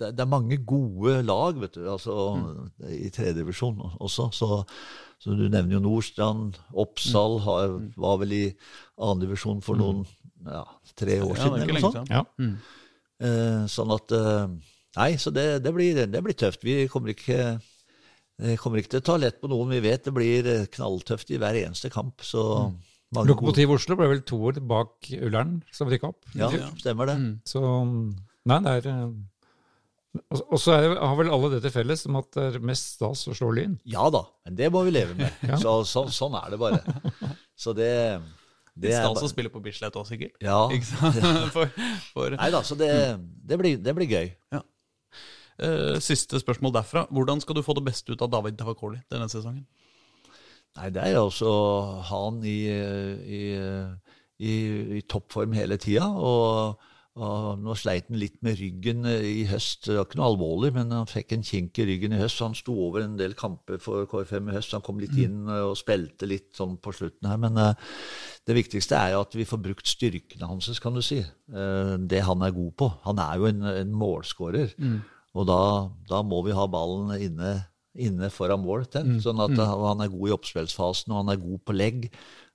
det, er mange gode lag, vet du, altså, i tredjedivisjon også. Så, så du nevner jo Nordstrand. Oppsal har, var vel i annendivisjon for noen ja, tre år siden. Ja, eller noe lenge sånt. siden. Ja. Eh, sånn at eh, Nei, så det, det, blir, det blir tøft. Vi kommer ikke, eh, kommer ikke til å ta lett på noen. Vi vet det blir eh, knalltøft i hver eneste kamp. Så Mm. Lokomotiv Oslo ble vel to år bak Ullern som rykka opp. Ja, stemmer det. Så nei, det er eh, Og så har vel alle det til felles om at det er mest stas å slå Lyn. Ja da, men det må vi leve med. Ja. Så, så, sånn er det bare. Så det, det er stas å spille på Bislett òg, sikkert. Ja. Ikke sant? For, for, Nei da, så det, det, blir, det blir gøy. eh, siste spørsmål derfra. Hvordan skal du få det beste ut av David Tavakoli denne sesongen? Nei, det er altså han i, i, i, i toppform hele tida. Og Og nå sleit han litt med ryggen eh, i høst. Det var ikke noe alvorlig, men han fikk en kink i ryggen i høst. Så han sto over en del kamper for KFM i høst. Han kom litt inn eh, og spilte litt sånn på slutten her. Men uh, det viktigste er jo at vi får brukt styrkene hans, kan du si. Uh, det han er god på. Han er jo en, en målskårer. Mm. Og da, da, må vi ha ballen inne, inne foran mål. Mm. Sånn at uh, han er god i oppspillsfasen, og han er god på legg.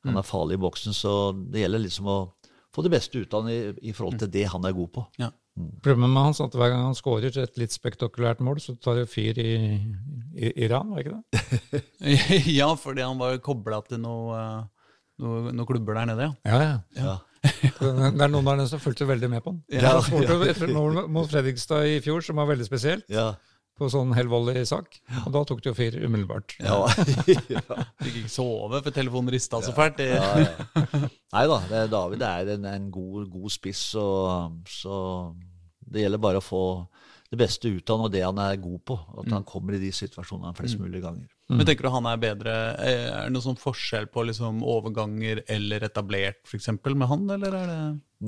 Han er farlig i boksen. Så det gjelder liksom å få det beste ut av han i, i, forhold til det han er god på. Ja. Mm. Problemet med hans er at hver gang han skårer et litt spektakulært mål, så tar det fyr i, i Iran, var det ikke det? ja, fordi han var kobla til noen noe, noe klubber der nede, ja. ja, ja. ja. det er noen der nede som fulgte veldig med på han. Ja, Han skåret ja. mot Fredrikstad i fjor, som var veldig spesielt. Ja på sånn helvoldig sak. Ja. Og da tok det jo fyr umiddelbart. Ja. ja. Fikk ikke sove, for telefonen rista så fælt. Ja, ja. Nei da, det, David er en, en god, god, spiss, og, så det gjelder bare å få det beste ut av han og det han er god på. At han mm. kommer i de situasjonene flest mm. mulig ganger. Mm. Men tenker du han er bedre Er det noen sånn forskjell på liksom overganger eller etablert, f.eks., med han, eller er det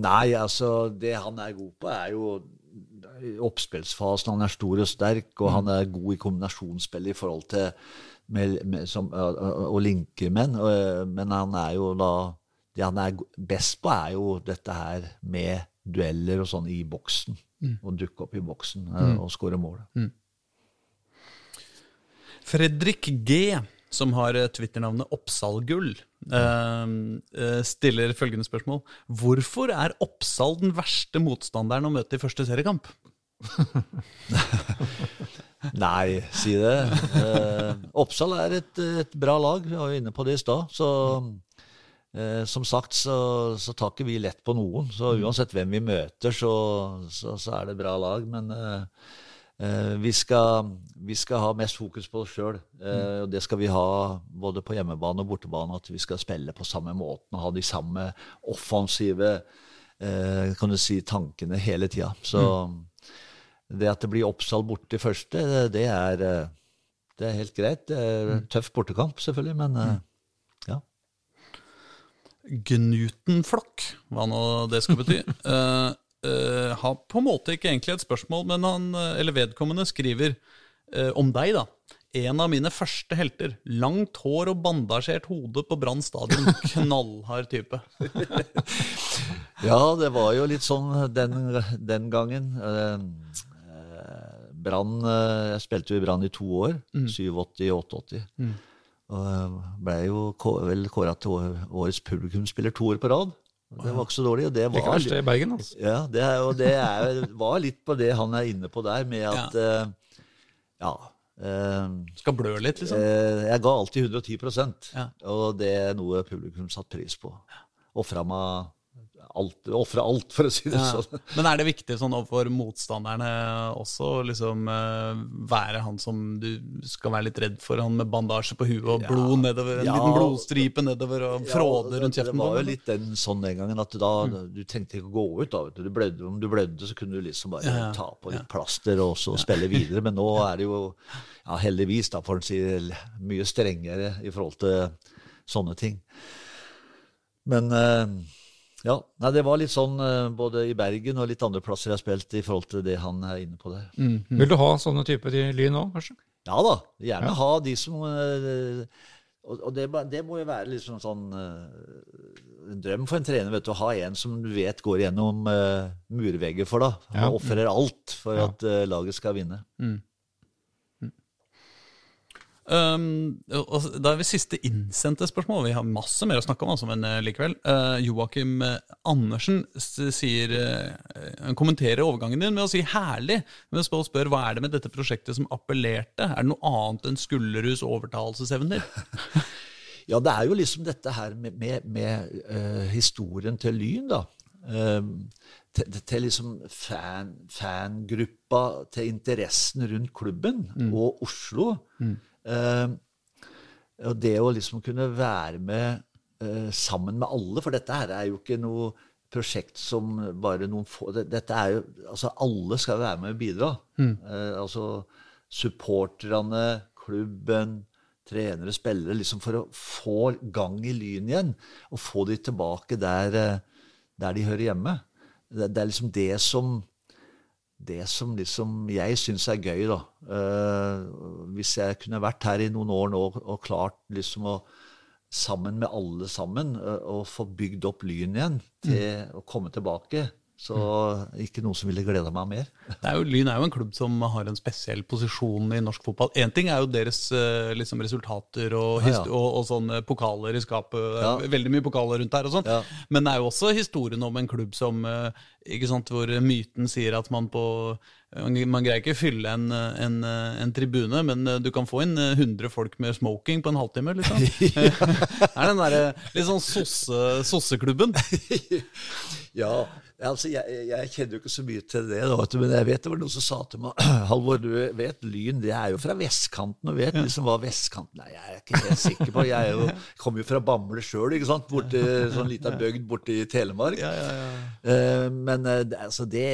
Nei, altså, det han er god på, er jo oppspillsfasen. Han er stor og sterk, og han er god i kombinasjonsspill i forhold til med, med, som, å linke menn. Men han er jo da Det han er best på, er jo dette her med dueller og sånn i boksen. Mm. Å dukke opp i boksen mm. og skåre mål. Mm. Fredrik G som har eh, Twitter-navnet Oppsal-gull, uh, stiller følgende spørsmål. Hvorfor er Oppsal den verste motstanderen å møte i første seriekamp? Nei, si det. Uh, Oppsal er et, et, bra lag. Vi var jo inne på det i stad. Så Eh, som sagt så, så, tar ikke vi lett på noen. Så uansett hvem vi møter, så, så, så er det bra lag. Men Eh, vi skal, vi, skal, ha mest fokus på oss sjøl. Eh, og det skal vi ha både på hjemmebane og bortebane. At vi skal spille på samme måten og ha de samme offensive eh, kan du si, tankene hele tida. Så mm. det at det blir Oppsal borte i første, det er, det er helt greit. Det er en Tøff bortekamp, selvfølgelig, men mm. ja. Gnutenflokk, hva nå det skal bety. uh, uh, har på en måte ikke egentlig et spørsmål, men han, eh, eller vedkommende skriver uh, om deg, da. En av mine første helter. Langt hår og bandasjert hode på Brann stadion. Knallhard type. ja, det var jo litt sånn den, den gangen. Brann Jeg spilte jo i Brann i to år. Mm. 87-88. Mm. Og ble jo vel kåra til årets publikumsspiller to år på rad. Det var ikke så dårlig. Og det var, det verst, i Bergen, altså. Ja, det, er, og det er, var litt på det han er inne på der, med at Ja. Uh, ja uh, Skal blø litt, liksom? Uh, jeg ga alltid 110 ja. og det er noe publikum satte pris på. Ofra meg alt, ofre alt, for å si det ja. sånn. Men er det viktig sånn overfor motstanderne også liksom uh, være han som du skal være litt redd for, han med bandasje på huet og ja. blod nedover, en ja. liten blodstripe nedover og fråde rundt kjeften? Det var jo litt den sånn den gangen at da, mm. du trengte ikke å gå ut. da, du. blødde, Om du blødde, så kunne du liksom bare ta på litt plaster og så spille videre. Men nå er det jo ja, heldigvis, da, for å si mye strengere i forhold til sånne ting. Men uh, ja, nei, det var litt sånn uh, både i Bergen og litt andre plasser jeg har spilt, i forhold til det han er inne på der. Mm. Mm. Vil du ha sånne typer i Lyn òg, kanskje? Ja da. Gjerne ja. ha de som uh, Og, det, det, må jo være liksom sånn uh, en drøm for en trener vet du, å ha en som du vet går gjennom murvegger for deg. Ja. Og ofrer alt for ja. at laget skal vinne. Mm. Um, da er vi siste innsendte spørsmål. Vi har masse mer å snakke om, altså, men uh, likevel. Uh, Joakim eh, Andersen sier uh, kommenterer overgangen din med å si 'herlig', men spør, spør hva er det med dette prosjektet som appellerte? Er det noe annet enn Skulleruds overtalelsesevner? ja, det er jo liksom dette her med, med, med historien til Lyn, da. Um, til, til, liksom fan, fangruppa, til interessen rundt klubben mm. og Oslo. Mm. Uh, og det å liksom kunne være med uh, sammen med alle, for dette her er jo ikke noe prosjekt som bare noen få Dette er jo Altså, alle skal være med og bidra. Mm. Uh, altså supporterne, klubben, trenere, spillere, liksom for å få gang i Lyn igjen. Og få de tilbake der, der de hører hjemme. det, det er liksom det som det som liksom jeg syns er gøy, da. Uh, hvis jeg kunne vært her i noen år nå og klart liksom å sammen med alle sammen uh, å få bygd opp Lyn igjen til mm. å komme tilbake, så ikke noe som ville gleda meg mer. Er jo, Lyn er jo en klubb som har en spesiell posisjon i norsk fotball. Én ting er jo deres eh, liksom, resultater og, ja, ja. og, og sånne pokaler i skapet. Ja. Veldig mye pokaler rundt her og sånn. Men det er jo også historien om en klubb som eh, ikke sant, hvor myten sier at man på man greier ikke fylle en, en, en, tribune, men du kan få inn 100 folk med smoking på en halvtime. Liksom. det er den derre litt sånn sosseklubben. ja, Altså, jeg, jeg, kjenner jo ikke så mye til det, da, men jeg vet det var noen som sa til meg Halvor, du vet Lyn det er jo fra vestkanten, og vet liksom hva vestkanten Nei, Jeg er ikke helt sikker på Jeg jo, kommer jo fra Bamble sjøl, borti sånn lita bygd borti Telemark. Ja, ja, ja. Uh, men uh, altså, det,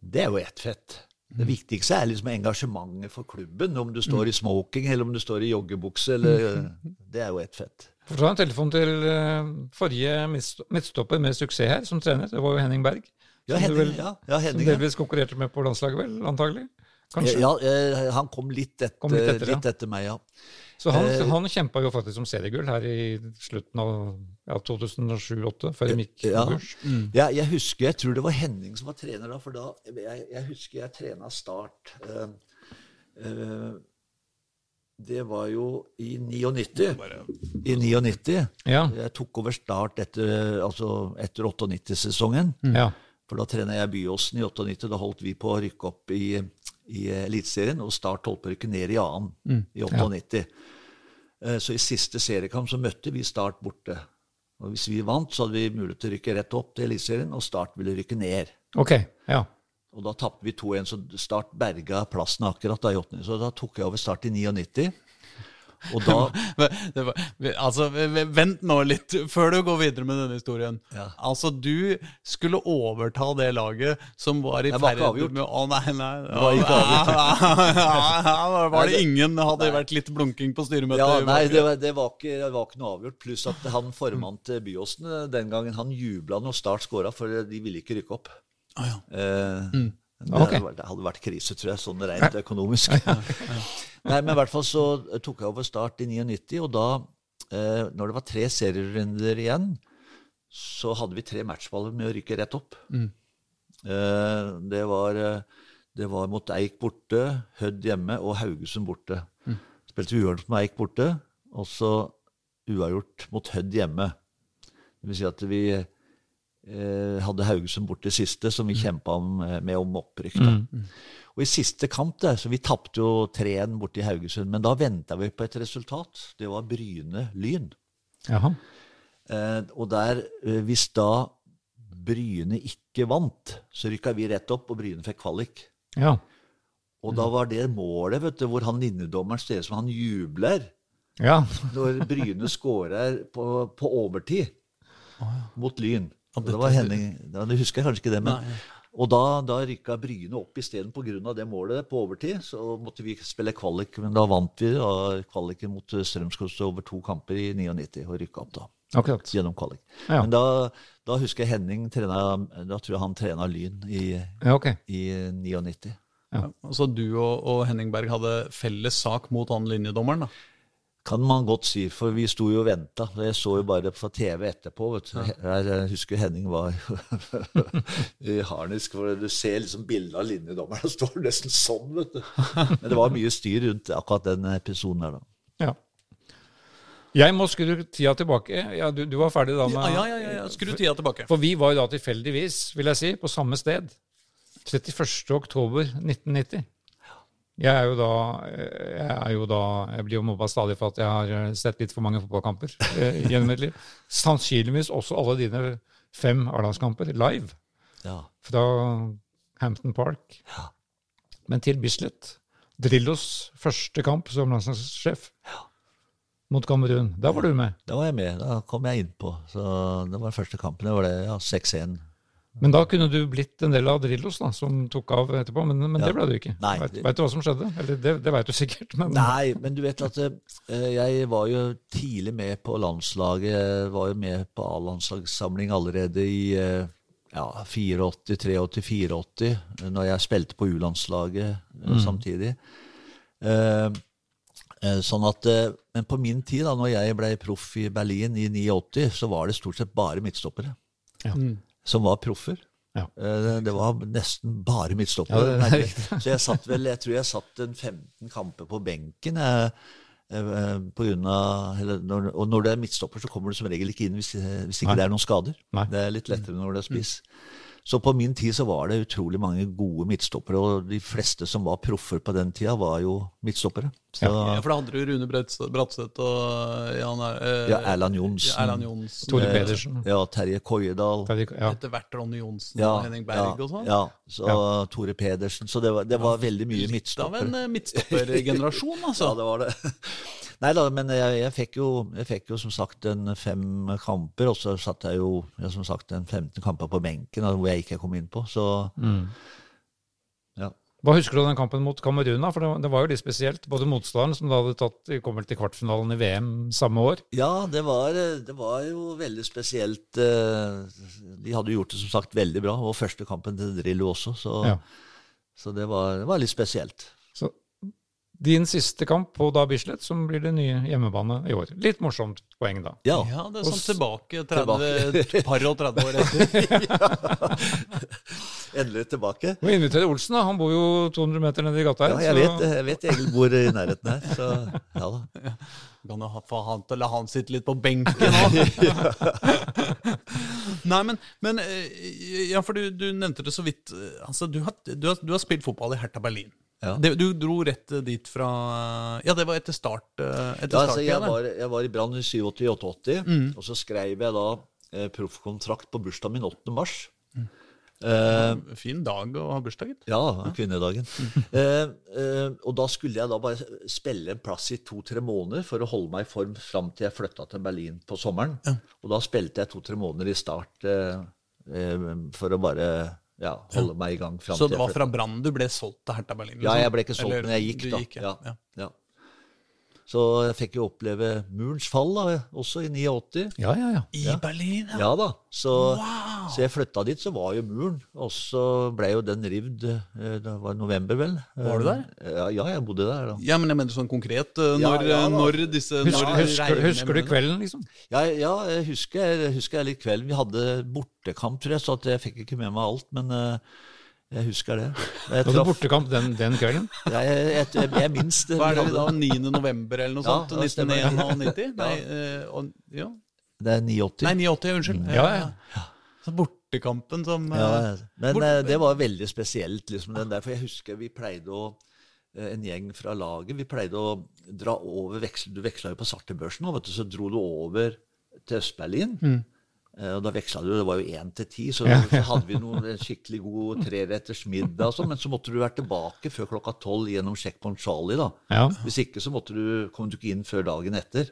det, er jo ett fett. Det mm. viktigste er liksom engasjementet for klubben. Om du står i smoking, eller om du står i joggebukse. Eller, det er jo ett fett. For ta en telefon til uh, forrige midtstopper med suksess her, som trener. Det var jo Henning Berg. Ja, Henning, vel, ja, ja, Henning, som delvis konkurrerte med på landslaget, vel? Antagelig? Kanskje? Ja, eh, han kom litt etter, kom litt etter, litt etter meg, ja. Så han, eh, han kjempa jo faktisk som seriegull her i slutten av ja, 2007-2008, før de gikk ja. Mm. ja. jeg husker, jeg tror det var Henning som var trener da, for da Jeg, jeg husker jeg trena Start. Uh, uh, det var jo i 99. I 99. Ja. Jeg tok over Start etter, altså etter 98-sesongen. Mm. Ja. For da trena jeg Byåsen i 98. Da holdt vi på å rykke opp i, i Eliteserien, og Start holdt på å rykke ned i annen mm. i 98. Ja. Eh, så i siste seriekamp så møtte vi Start borte. Og Hvis vi vant, så hadde vi mulighet til å rykke rett opp til Eliteserien, og Start ville rykke ned. Ok, ja. Og da tapte vi 2-1, så Start berga plassen akkurat da i åttende. Så da tok jeg over Start i 99. Og da det var, Altså, vent nå litt, før du går videre med denne historien. Ja. Altså, du skulle overta det laget som var i ferd med Å, nei, nei. Det var ikke avgjort. var det ingen Hadde vært litt blunking på styremøtet? Ja, nei, det var, det var, ikke, det var ikke noe avgjort. Pluss at han formann til Byåsen den gangen, han jubla når Start skåra, for de ville ikke rykke opp. Ah, ja. eh, mm. Det, okay. hadde, det hadde vært krise, tror jeg, sånn rent økonomisk. Nei, men i hvert fall så tok jeg over Start i 99, og da, eh, når det var tre serierunder igjen, så hadde vi tre matchballer med å rykke rett opp. Mm. Eh, det, var, eh, det, var, mot Eik borte, Hødd hjemme og Haugesund borte. Mm. Spilte uavgjort med Eik borte, og så uavgjort mot Hødd hjemme. Det vil si at vi Eh, hadde Haugesund borte siste, som vi mm. kjempa eh, med om opprykk. Mm, mm. Og i siste kamp der, så Vi tapte jo 3-1 borte i Haugesund, men da venta vi på et resultat. Det var Bryne-Lyn. Eh, og der, eh, hvis da Bryne ikke vant, så rykka vi rett opp, og Bryne fikk kvalik. Ja. Og da var det målet, vet du, hvor han linjedommeren ser ut som han jubler ja. når Bryne scorer på, på overtid oh, ja. mot Lyn. Og det var Henning, Du husker kanskje ikke det, men Nei. Og da, da rykka Bryne opp isteden pga. det målet på overtid. Så måtte vi spille kvalik, men da vant vi da, kvaliken mot Strømsgodset over to kamper i 99 og rykka opp da. Akkurat. Gjennom kvalik. Ja. Men da, da, husker jeg Henning trena, Da tror jeg han trena Lyn i, ja, okay. i 99. Ja. Så du og, og, Henning Berg hadde felles sak mot han linjedommeren? da? Kan man godt si, for vi sto jo og venta. Jeg så jo bare på TV etterpå. vet du. Jeg husker Henning var i harnisk. for Du ser liksom bildet av linjedommeren. Han står nesten sånn, vet du. Men det var mye styr rundt akkurat den episoden her, da. Ja. Jeg må skru tida tilbake. Ja, du, du, var ferdig da med Ja, ja, ja, ja. skru tida tilbake. For vi var jo da tilfeldigvis, vil jeg si, på samme sted. 31. oktober 1990. Jeg er jo da Jeg, er jo da, jeg blir jo mobba stadig for at jeg har eh, sett litt for mange fotballkamper eh, gjennom mitt liv. Sannsynligvis også alle dine fem A-landskamper live ja. fra Hampton Park. Ja. Men til Bislett. Drillos første kamp som landslagssjef ja. mot Kamerun. Da var du med? Da var jeg med. Da kom jeg innpå. Så det var den første kampen. Det var det, ja, 6-1 men da kunne du blitt en del av Drillos, da, som tok av etterpå. Men, men ja. det ble du ikke. Nei, vet, vet, du hva som skjedde? Eller det, det vet du sikkert. Men... Nei, men du vet at uh, jeg var jo tidlig med på landslaget. Jeg var jo med på A-landslagssamling allerede i uh, ja, 84, 83, 84, når jeg spilte på U-landslaget mm. samtidig. Eh, eh, sånn at, eh, Men på min tid, da når jeg ble proff i Berlin i 89, så var det stort sett bare midtstoppere Ja. Som var proffer. Ja. Eh, Det var nesten bare Ja, midtstoppere. det er så jeg satt vel, jeg tror jeg satt en 15 kamper på benken. Jeg, eh, på grunn av, når, og når det er midtstopper, så kommer du som regel ikke inn hvis, hvis ikke Nei. det er noen skader. Nei. Det er litt lettere når det er spiss. Så på min tid så var det utrolig mange gode midtstoppere, og de fleste som var proffer på den tida, var jo midtstoppere. Så, Ja, for da hadde du Rune Bratseth og Jan eh, ja, Erland Johnsen, ja, Erland Johnsen. Tore eh, Pedersen. ja, Terje Koiedal. Ja. Etter hvert Ronny Johnsen Ja, og Henning Berg og sånn. Ja, så Tore Pedersen. Så det var, det var veldig mye Litt av midtstoppere. en eh, midtstoppergenerasjon, altså. Ja, det var det. Nei da, men jeg, jeg, fikk jo, jeg fikk jo som sagt en fem kamper, og så satt jeg jo jeg, som sagt en 15 kamper på benken hvor jeg ikke kom inn på. Så Mm. ja. Hva husker du av den kampen mot Kamerun? da? For det, det var jo litt spesielt. Både motstanderen, som da hadde tatt, kom til kvartfinalen i VM samme år. Ja, det var, det var jo veldig spesielt. eh, De hadde gjort det som sagt veldig bra, og første kampen til Drillo også, så, Ja. så det, var, det var litt spesielt. Din siste kamp på da Bislett, som blir det nye hjemmebane i år. Litt morsomt poeng, da. Ja. Ja, det er sånn tilbake 30, par og 30 år etter. Endelig tilbake. Må invitere Olsen, da. Han bor jo 200 meter nede i gata her. Ja, jeg så- vet, jeg vet Egil bor i nærheten her, så ja da. Kan jo få han til å la han sitte litt på benken òg. Nei, men, men eh, Ja, for du, du nevnte det så vidt. Altså, du har, du har, du har spilt fotball i Hertha Berlin. Ja. Det, du dro rett dit fra Ja, det var etter start. eh, Etter Ja, altså, jeg, var, jeg var i Brann i 87-88, og så skrev jeg da eh, proffkontrakt på bursdagen min 8. mars. Eh, Fin dag å ha bursdag, gitt. ja, kvinnedagen. Eh, eh, og da skulle jeg da bare spille en plass i to-tre måneder for å holde meg i form fram til jeg flytta til Berlin på sommeren. Og da spilte jeg to-tre måneder i start eh, eh, for å bare ja, holde meg i gang fram Så det var fra Brann du ble solgt til Hertha Berlin? Ja, liksom? jeg ble ikke solgt, Eller men jeg gikk, da. gikk, ja. ja. Ja. Så jeg fikk jo oppleve murens fall da, også i 89. Ja, ja, ja. I Berlin, ja. Ja da, så, så jeg flytta dit, så var jo muren. Og så ble jo den rivd eh, Det var i november, vel. Var du der? Eh, Ja, ja jeg bodde der. da. Ja, men jeg mener sånn konkret. når, Ja, ja, når disse Husker, når husker, husker du kvelden, liksom? Ja, ja jeg husker, jeg husker litt kvelden. Vi hadde bortekamp, tror jeg, så at jeg fikk ikke med meg alt. Men eh, jeg husker det. Jeg, traf... hadde bortekamp den, den kvelden? ja, jeg, jeg, jeg, jeg minst det. Hva er det da? 9. november eller noe Ja, sånt? det Ja. 1991? Nei, eh, og, ja. Det er 89. Nei, 89, unnskyld. Ja, ja. Så bortekampen som eh, Ja, men Hvor- eh, det var veldig spesielt. liksom den der, For jeg husker vi pleide å eh, En gjeng fra laget vi pleide å dra over veksel, Du veksla jo på svartebørsen, og vet du, så dro du over til Øst-Berlin. Mm. Og da veksla du, det var jo én til ti, så, så hadde vi noen, en skikkelig god treretters middag. og sånn, Men så måtte du være tilbake før klokka tolv gjennom Checkpoint Charlie. da. Ja. Hvis ikke så måtte du, kom du ikke inn før dagen etter.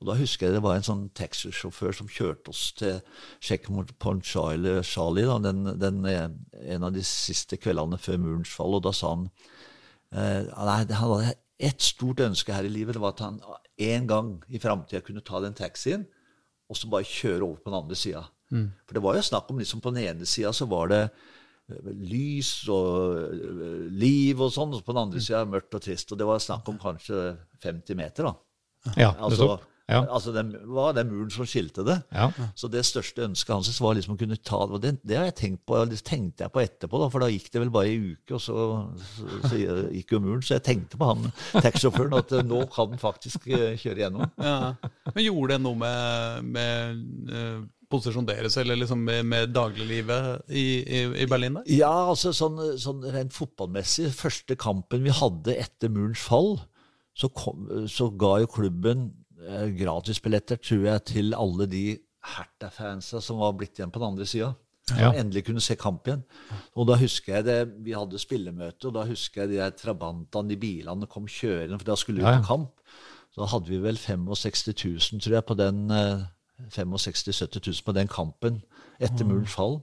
Og da husker jeg det var en sånn taxisjåfør som kjørte oss til Checkpoint Charlie, Charlie da, den, den, eh, en av de siste kveldene før murens fall. Og da sa han eh, nei, Han hadde ett stort ønske her i livet. Det var at han en gang i framtida kunne ta den taxien og så bare kjøre over på den andre sida. For det var jo snakk om liksom På den ene sida så var det eh, lys og eh, liv og sånn, og på den andre sida mørkt og trist. Og det var snakk om kanskje 50 meter, da. ja Altså. Ja. altså den, var den muren som skilte det. Ja. Så det største ønsket hans var liksom å kunne ta og det. Det har jeg tenkt på, det tenkte jeg på etterpå, da, for da gikk det vel bare ei uke, og så, så, så gikk jo muren. Så jeg tenkte på han taxisjåføren, at eh, nå kan han faktisk eh, kjøre gjennom. ja. Men gjorde det noe med, med eh, posisjonen deres, eller liksom med, med dagliglivet i, i, i Berlin der? Ja, altså sånn, sånn rent fotballmessig, første kampen vi hadde etter murens fall, så, kom, så ga jo klubben gratisbilletter, tror jeg, til alle de Hertha-fansa som var blitt igjen på den andre sida. Som Ja. endelig kunne se kamp igjen. Og da husker jeg det, Vi hadde spillemøte, og da husker jeg de der trabantene, de bilene kom kjørende, for da skulle vi Ja, ja. på kamp. Så da hadde vi vel 65 000, tror jeg, på den eh, 65 000-70 000 på den kampen etter murens fall.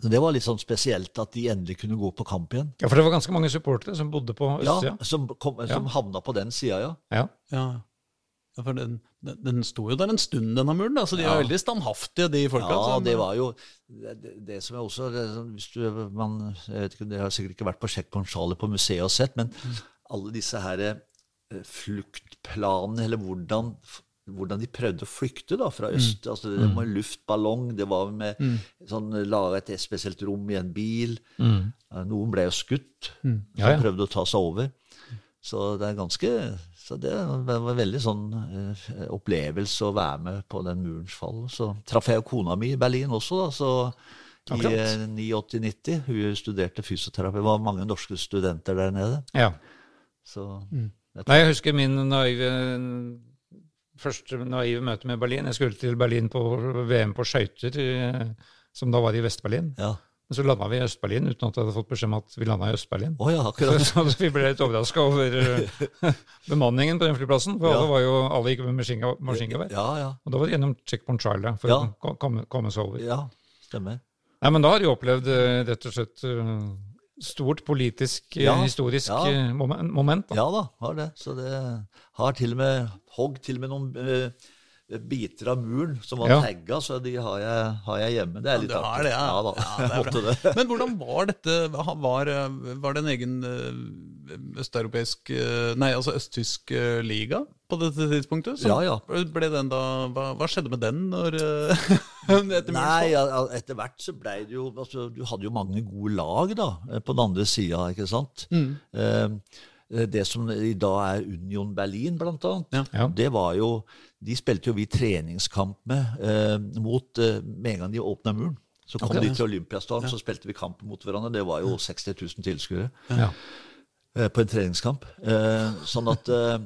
Så Det var litt sånn spesielt at de endelig kunne gå på kamp igjen. ja, for det var ganske mange supportere som bodde på Ja. Som, kom, som havna på den sida, ja. Ja. Ja. for den, Den, den sto jo der en stund, denne muren. da, så De Ja. er veldig standhaftige, de folka. Ja, som- det var jo det, det- som er også det, hvis du, man, jeg vet ikke, Dere har sikkert ikke vært på Checkpoint på museet og sett, men alle disse her eh, fluktplanene, eller hvordan, hvordan de prøvde å flykte da, fra øst. altså Det var en luftballong, det var med sånn, laga et spesielt rom i en bil. Mm. Noen ble jo skutt, mm. Ja, ja. prøvde å ta seg over. Så det er ganske så det var en veldig sånn eh, opplevelse å være med på den murens fall. Så traff jeg kona mi i Berlin også, da, så i eh, 89-90. Hun studerte fysioterapi. Det var mange norske studenter der nede. Ja. Så Nei, jeg husker min naive første naive møte med Berlin. Jeg skulle til Berlin på VM på skøyter, eh, som da var i Vest-Berlin. ja. Men så landa vi i Øst-Berlin uten at jeg hadde fått beskjed om at vi landa i Øst-Berlin. Oh, ja, Så, akkurat. så vi ble litt overraska over eh, bemanningen på den flyplassen. For Ja. alle, var jo, alle gikk med maskinge- maskingevær. Ja, ja. Og da var det gjennom Checkpoint trial for Ja. å komme, komme seg over. Ja, stemmer. Nei, men da har de opplevd eh, rett og slett eh, stort politisk, Ja, historisk moment. Da. Ja da, har det. Så det har til og med hogg til og med noen biter av muren som var Ja. tagga, så de har jeg, har jeg hjemme. Det er litt du har artig. det, ja. ja da, Ja, det er måtte det. Men hvordan var dette? Var, eh, var det en egen eh, østeuropeisk eh, Nei, altså østtysk liga på dette tidspunktet? Så Ja, ja. Ble den da, hva, hva skjedde med den når etter Nei, ja, etter hvert så blei det jo altså, Du hadde jo mange gode lag da, på den andre sida, ikke sant? Mm. Eh, det som i dag er Union Berlin, blant annet. Ja. det var jo De spilte jo vi treningskamp med eh, mot eh, med en gang de åpna muren. Så kom okay. de til Olympiastadion, så spilte vi kamp mot hverandre. Det var jo 60 000 tilskuere Ja. eh, på en treningskamp. Eh, sånn at eh,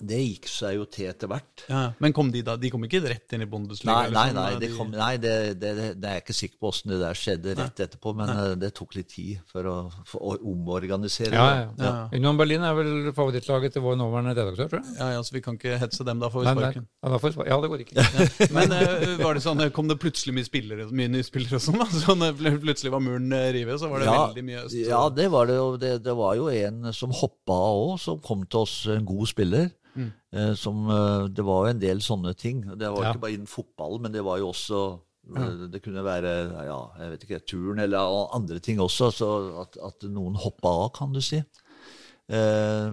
det gikk seg jo til etter hvert. Ja, men kom de da? De kom ikke rett inn i Bundesliga? Nei, nei, sånn, nei, eh, det, de- kom, nei det, det, det, er jeg ikke sikker på åssen det der skjedde rett etterpå, men nei. det tok litt tid for å, for å omorganisere Ja, ja, ja. Union Berlin er vel favorittlaget til vår nåværende redaktør, tror jeg. Ja, ja, så vi kan ikke hetse dem, da får vi Nei, nei. sparken. Ja, da får vi sparken ja, det går ikke. Men eh, var det sånn, kom det plutselig mye spillere, mye nye spillere og sånn? da? Så plutselig var muren eh, revet, så var det veldig mye øst? Ja, det var det. Og det, det var jo en som hoppa òg, som kom til oss, en god spiller. Mm. Eh, som, eh, det var jo en del sånne ting. Det var Ja. ikke bare innen fotball, men det var jo også mm. Det kunne være ja, jeg vet ikke, turn eller andre ting også. Så at, at noen hoppa av, kan du si. Eh,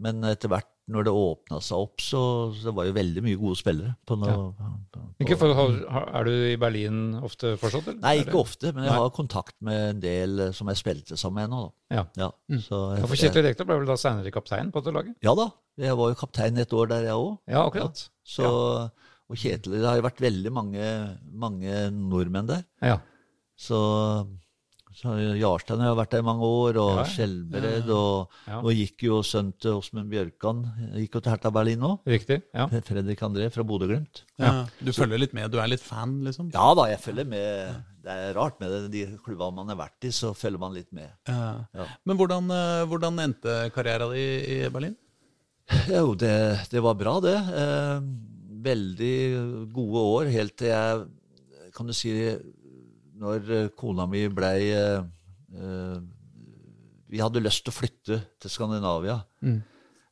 men etter hvert, når det åpna seg opp, så, så det var jo veldig mye gode spillere. På noe, på, på, Ikke for, har, er du i Berlin ofte fortsatt? Eller? Nei, ikke ofte, men jeg har kontakt med en del som jeg spilte sammen med nå. Da. Ja. Ja, så Ja, for Kjetil Rekdal ble vel da senere kaptein på dette laget? Ja da, jeg var jo kaptein et år der, jeg òg. Ja, akkurat. Så, Og Kjetil Det har jo vært veldig mange, mange nordmenn der. Ja. Så, så Jarstein har vært der i mange år, og Ja, ja. Skjelbred. Og Ja. nå gikk jo sønnen til Åsmund Bjørkan gikk jo til Hertha Berlin nå. Riktig. ja. Fredrik André fra Bodø-Glimt. Ja. Du følger litt med, du er litt fan, liksom? Ja da, jeg følger med. Det er rart med det. De klubbene man har vært i, så følger man litt med. Ja. Ja. Men hvordan, eh, hvordan endte karrieren din i Berlin? Jo, det, det var bra, det. Eh, veldig gode år, helt til jeg Kan du si Når kona mi blei eh, eh, Vi hadde lyst til å flytte til Skandinavia.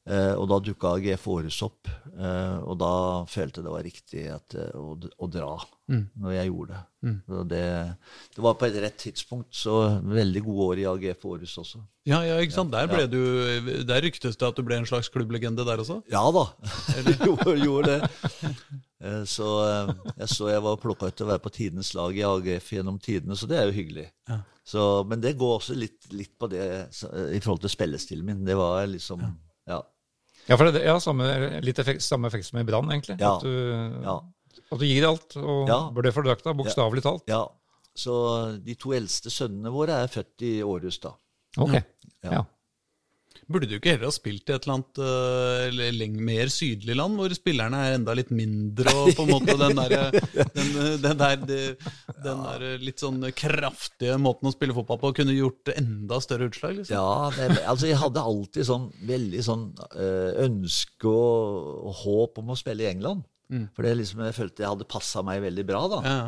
Eh, og da dukka AGF Åres opp. Eh, og da følte jeg det var riktig at, å, å dra, når jeg gjorde det. Så det. Det var på et rett tidspunkt, så veldig gode år i AGF Århus også. Ja, ja, ikke sant? Der, ble du, der ryktes det at du ble en slags klubblegende der også? Ja da, gjorde, gjorde det. Eh, Så eh, jeg så jeg var plukka ut til å være på tidenes lag i AGF gjennom tidene, så det er jo hyggelig. Ja. Så, men det går også litt, litt på det så, eh, i forhold til spillestilen min. Det var liksom Ja. Ja, for det, ja, samme, litt effekt, samme effekt som i Brann, egentlig. Ja. At, du, Ja. At du gir alt, og Ja. bør det for drakta, bokstavelig talt. ja. Så de to eldste sønnene våre er født i Århus, da. Ok. Ja. Ja. Burde du ikke heller ha spilt i et eller annet uh, eller mer sydlig land, hvor spillerne er enda litt mindre, og på en måte den der, den, den der, den der litt sånn kraftige måten å spille fotball på kunne gjort enda større utslag? liksom? Ja, det, altså jeg hadde alltid sånn veldig sånn eh, ønske og, og håp om å spille i England. For det liksom, jeg følte jeg hadde passa meg veldig bra, da. Ja.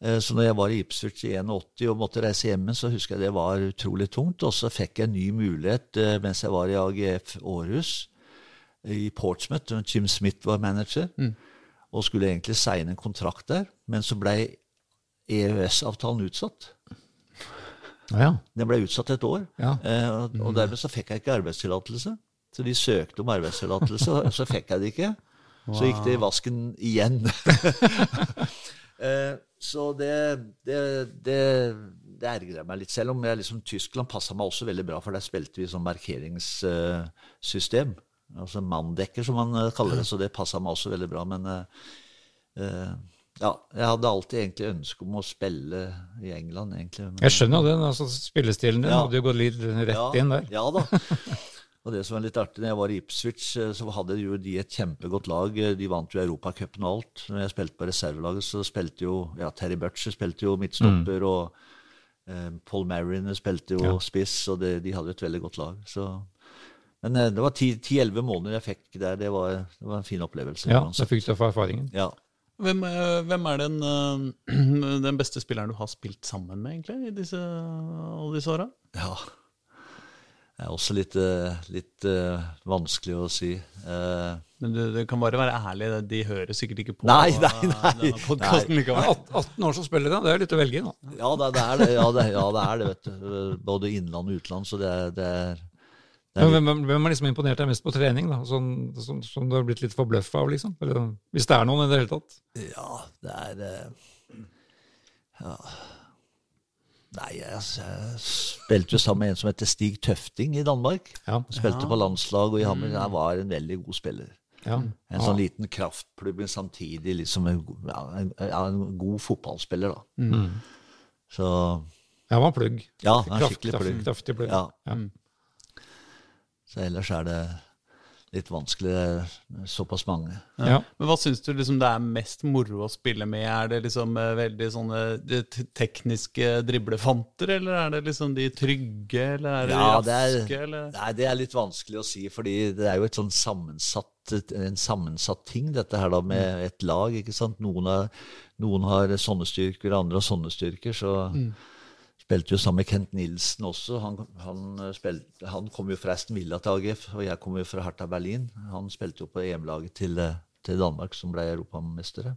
Eh, Så når jeg var i Ipswich i 81 og måtte reise hjemme, så husker jeg det var utrolig tungt. Og så fikk jeg en ny mulighet eh, mens jeg var i AGF Århus. i Portsmouth. Jim Smith var manager. Og skulle egentlig signe en kontrakt der. Men så ble EØS-avtalen utsatt. Ja, ja. Den ble utsatt et år. Ja. Eh, og, og dermed så fikk jeg ikke arbeidstillatelse. Så de søkte om arbeidstillatelse, og så fikk jeg det ikke. Så gikk det i vasken igjen. eh, så det, det, det, det ergrer jeg meg litt. Selv om jeg liksom, Tyskland passa meg også veldig bra, for der spilte vi sånn markeringssystem. altså manndekker, som man eh, kaller det. Så det passa meg også veldig bra. Men eh, eh, ja, jeg hadde alltid egentlig ønske om å spille i England, egentlig. Men, Jeg skjønner det. altså Spillestilen din Ja. hadde jo gått litt rett inn der. Ja da. Og det som var litt artig, når jeg var i Ipswich, eh, så hadde jo de et kjempegodt lag. De vant jo Europacupen og alt. Når jeg spilte på reservelaget, så spilte jo ja, Terry Butcher spilte jo midtstopper, og eh, Paul Mariner spilte jo Ja. spiss, og det, de hadde jo et veldig godt lag. Så. Men eh, det var ti-elleve måneder jeg fikk der. Det var, det var en fin opplevelse. Ja, det så fikk du få erfaringen. ja. Hvem, eh, hvem er den, eh, den beste spilleren du har spilt sammen med, egentlig, i disse, alle disse åra? Ja. Er også litt, eh, litt uh, vanskelig å si. Uh, Men du, du kan bare være ærlig, de hører sikkert ikke på Nei, nei, nei, denne nei. likevel. 18 år som spiller, da. Det er litt å velge i, da. Ja, det, det er det. Ja, det, ja, det er det, vet du. Både innland og utland. Så det er, det er, er hvem, har liksom imponert deg mest på trening, da? Som, som, som du har blitt litt forbløffa av, liksom? Eller, hvis det er noen i det hele tatt? Ja, det er Ja. Nei, jeg, jeg spilte jo sammen med en som heter Stig Tøfting i Danmark. Ja. Spilte på landslag og i Hammer. Han var en veldig god spiller. ja. En sånn liten kraftplubb, men samtidig liksom en, en, en god fotballspiller, da. Mm. Så Ja, var plugg. ja, han er skikkelig plugg. kraftig plugg. Ja. Ja. Så ellers er det litt vanskelig. Det er såpass mange. Ja. Men hva syns du liksom det er mest moro å spille med? Er det liksom eh, veldig sånne de tekniske driblefanter, eller er det liksom de trygge, eller er det Ja, de det er- raske, eller Nei, det er litt vanskelig å si, fordi det er jo et sånn sammensatt, en sammensatt ting, dette her da, med et lag. ikke sant? Noen, er, noen har sånne styrker, andre har sånne styrker. Så spilte jo sammen med Kent Nilsen også. Han, han, eh, spilte, han kom jo fra Aston Villa til AGF, og jeg kom jo fra Hertha Berlin. Han spilte jo på EM-laget til, eh, til Danmark, som ble europamestere.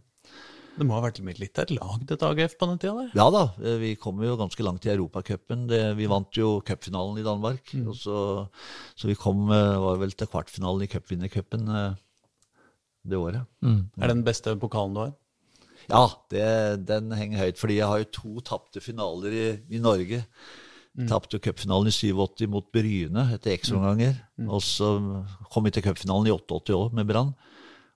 Det må ha vært litt av et lag, dette AGF, på den tida der? Ja da, eh, vi kom jo ganske langt i Europacupen. Vi vant jo cupfinalen i Danmark. Og så, så vi kom, var vel til kvartfinalen i cupvinnercupen det året. Er det den beste pokalen du har? Ja, det, den henger høyt, fordi jeg har jo to tapte finaler i, i Norge. Tapte jo cupfinalen i 87 mot Bryne etter ekstraomganger. Og så kom vi til cupfinalen i 88 òg med Brann.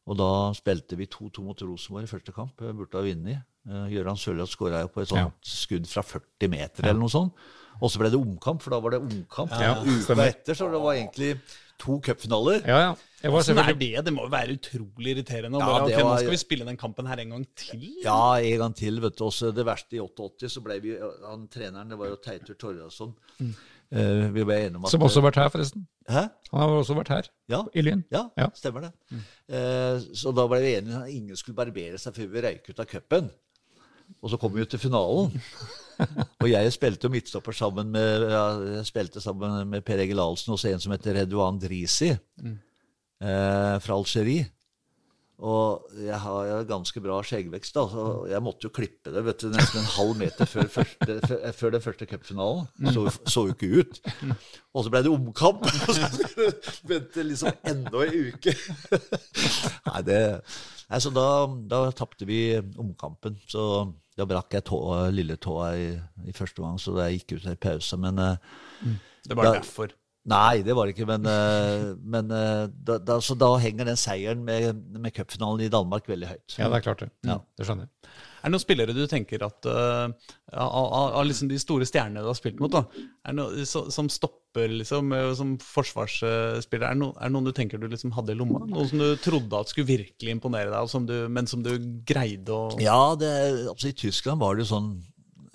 Og da spilte vi 2-2 mot Rosenborg i første kamp. Jeg Burde ha vunnet. Eh, Gøran Sørloth skåra jo på et sånt skudd fra 40 meter eller noe sånt. Og så ble det omkamp, for da var det omkamp Ja, uka etter. Så det var egentlig to cupfinaler. ja, ja. Sånn er selvfølgelig det? Det må jo være utrolig irriterende. Ja, bare, okay, var... Nå skal vi spille den kampen her en gang til? Ja, en gang til. vet du. Også det verste i 88, så ble vi han Treneren det var jo Teitur Torjasson. Eh, vi ble enige om at Som også har vært her, forresten. Hæ? Han har også vært her, Ja, i Lyn. ja, Ja. stemmer det. Eh, så da ble vi enige om at ingen skulle barbere seg før vi røyk ut av cupen. Og så kom vi jo til finalen. og jeg spilte jo midtstopper sammen med jeg spilte sammen med Per Egil Ahlsen og en som heter Redouan Drisi eh, fra Algerie. Og jeg har jo ganske bra skjeggvekst, da, så jeg måtte jo klippe det vet du, nesten en halv meter før, første, før- den første cupfinalen. Så, så jo ikke ut. Og så ble det omkamp, og så vente liksom enda en uke. Nei, det Nei, så da, da tapte vi omkampen. Så da brakk jeg tå, lille tåa i, i første gang, så jeg gikk ut i pause. Men mm. Det var Da- derfor. Nei, det var det ikke. Men, eh, men eh, da, da, så da henger den seieren med, med cupfinalen i Danmark veldig høyt. Ja, det er klart det. Ja. Det skjønner jeg. Er det noen spillere du tenker at uh, av, av, av liksom de store stjernene du har spilt mot, da, er det noe, så, som stopper liksom, eh, som forsvarsspiller, er det, noen, er det noen du tenker du liksom hadde i lomma? Noen som du trodde at skulle virkelig imponere deg, som du, men som du greide å Ja, det, altså I Tyskland var det jo sånn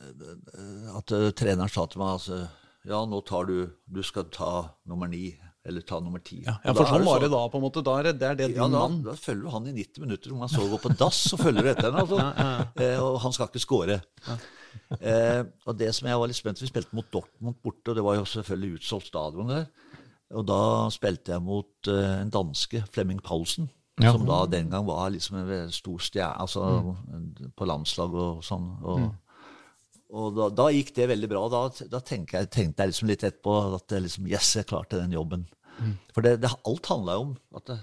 eh, at uh, treneren sa til meg altså, Ja, nå tar du Du skal ta nummer ni, eller ta nummer ti. Ja, ja for sånn var det da, på en måte. Da er det, det er det din Ja, da, mann. da følger du han i 90 minutter. Om han så går på dass, så følger du etter henne. Altså. Eh, og han skal ikke score. Eh, og det som jeg var litt spent Vi spilte mot Dortmund borte, og det var jo selvfølgelig utsolgt stadion der. Og da spilte jeg mot eh, en danske, Flemming Paulsen. Ja. Som da den gang var liksom en stor stjerne altså, på landslag og sånn. Og, og da, da gikk det veldig bra. Da, da tenkte, jeg, tenkte jeg liksom litt etterpå at jeg liksom, yes, jeg klarte den jobben. For det, det, alt handla jo om at det,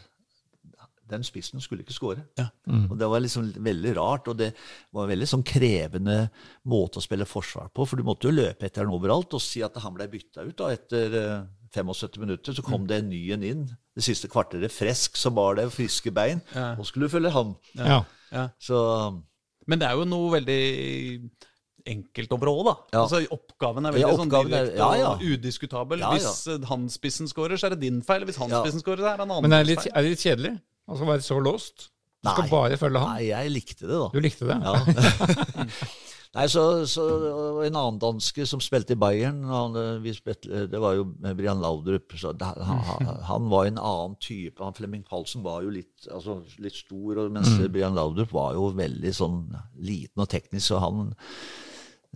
den spissen skulle ikke score. Ja. Og det var liksom veldig rart, og det var en veldig sånn krevende måte å spille forsvar på. For du måtte jo løpe etter den overalt og si at han ble bytta ut da, etter eh, 75 minutter. Så kom det en ny en inn. Det siste kvarteret fresk, så var det friske bein. Ja. Og skulle du følge han. Ja. Ja. Så Men det er jo noe veldig enkelt over da. Ja. Altså, oppgaven er veldig Ja, sånn oppgaven sånn direkte ja, ja. og udiskutabel. Ja, ja. Hvis eh, han spissen scorer, så er det din feil. Hvis han Ja. spissen scorer, så er det en annen Men er det, litt, feil. er det litt kjedelig? Altså skal være så låst? Du skal Nei. bare følge han? Nei, jeg likte det, da. Du likte det? Ja. Nei, så, så En annen danske som spilte i Bayern, han, eh, vi spilte, det var jo Brian Laudrup. Så det, han, han- han var en annen type. Han Flemming Palsen var jo litt, altså, litt stor, mens mens Brian Laudrup var jo veldig sånn liten og teknisk. Så han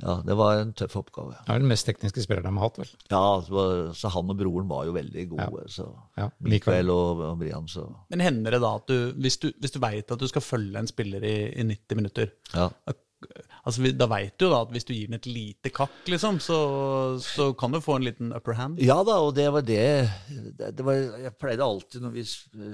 Ja, det var en tøff oppgave. Det er den mest tekniske spilleren de har hatt, vel. Ja, så, så han og broren var jo veldig gode. Så Ja. Mikael og, og Brian, så Men hender det da at du, hvis du, hvis du veit at du skal følge en spiller i, i 90 minutter ja. Altså, vi- Da veit du da at hvis du gir den et lite kakk, liksom, så, så kan du få en liten upper hand. Ja da, og det var det, det, var, Jeg pleide alltid når vi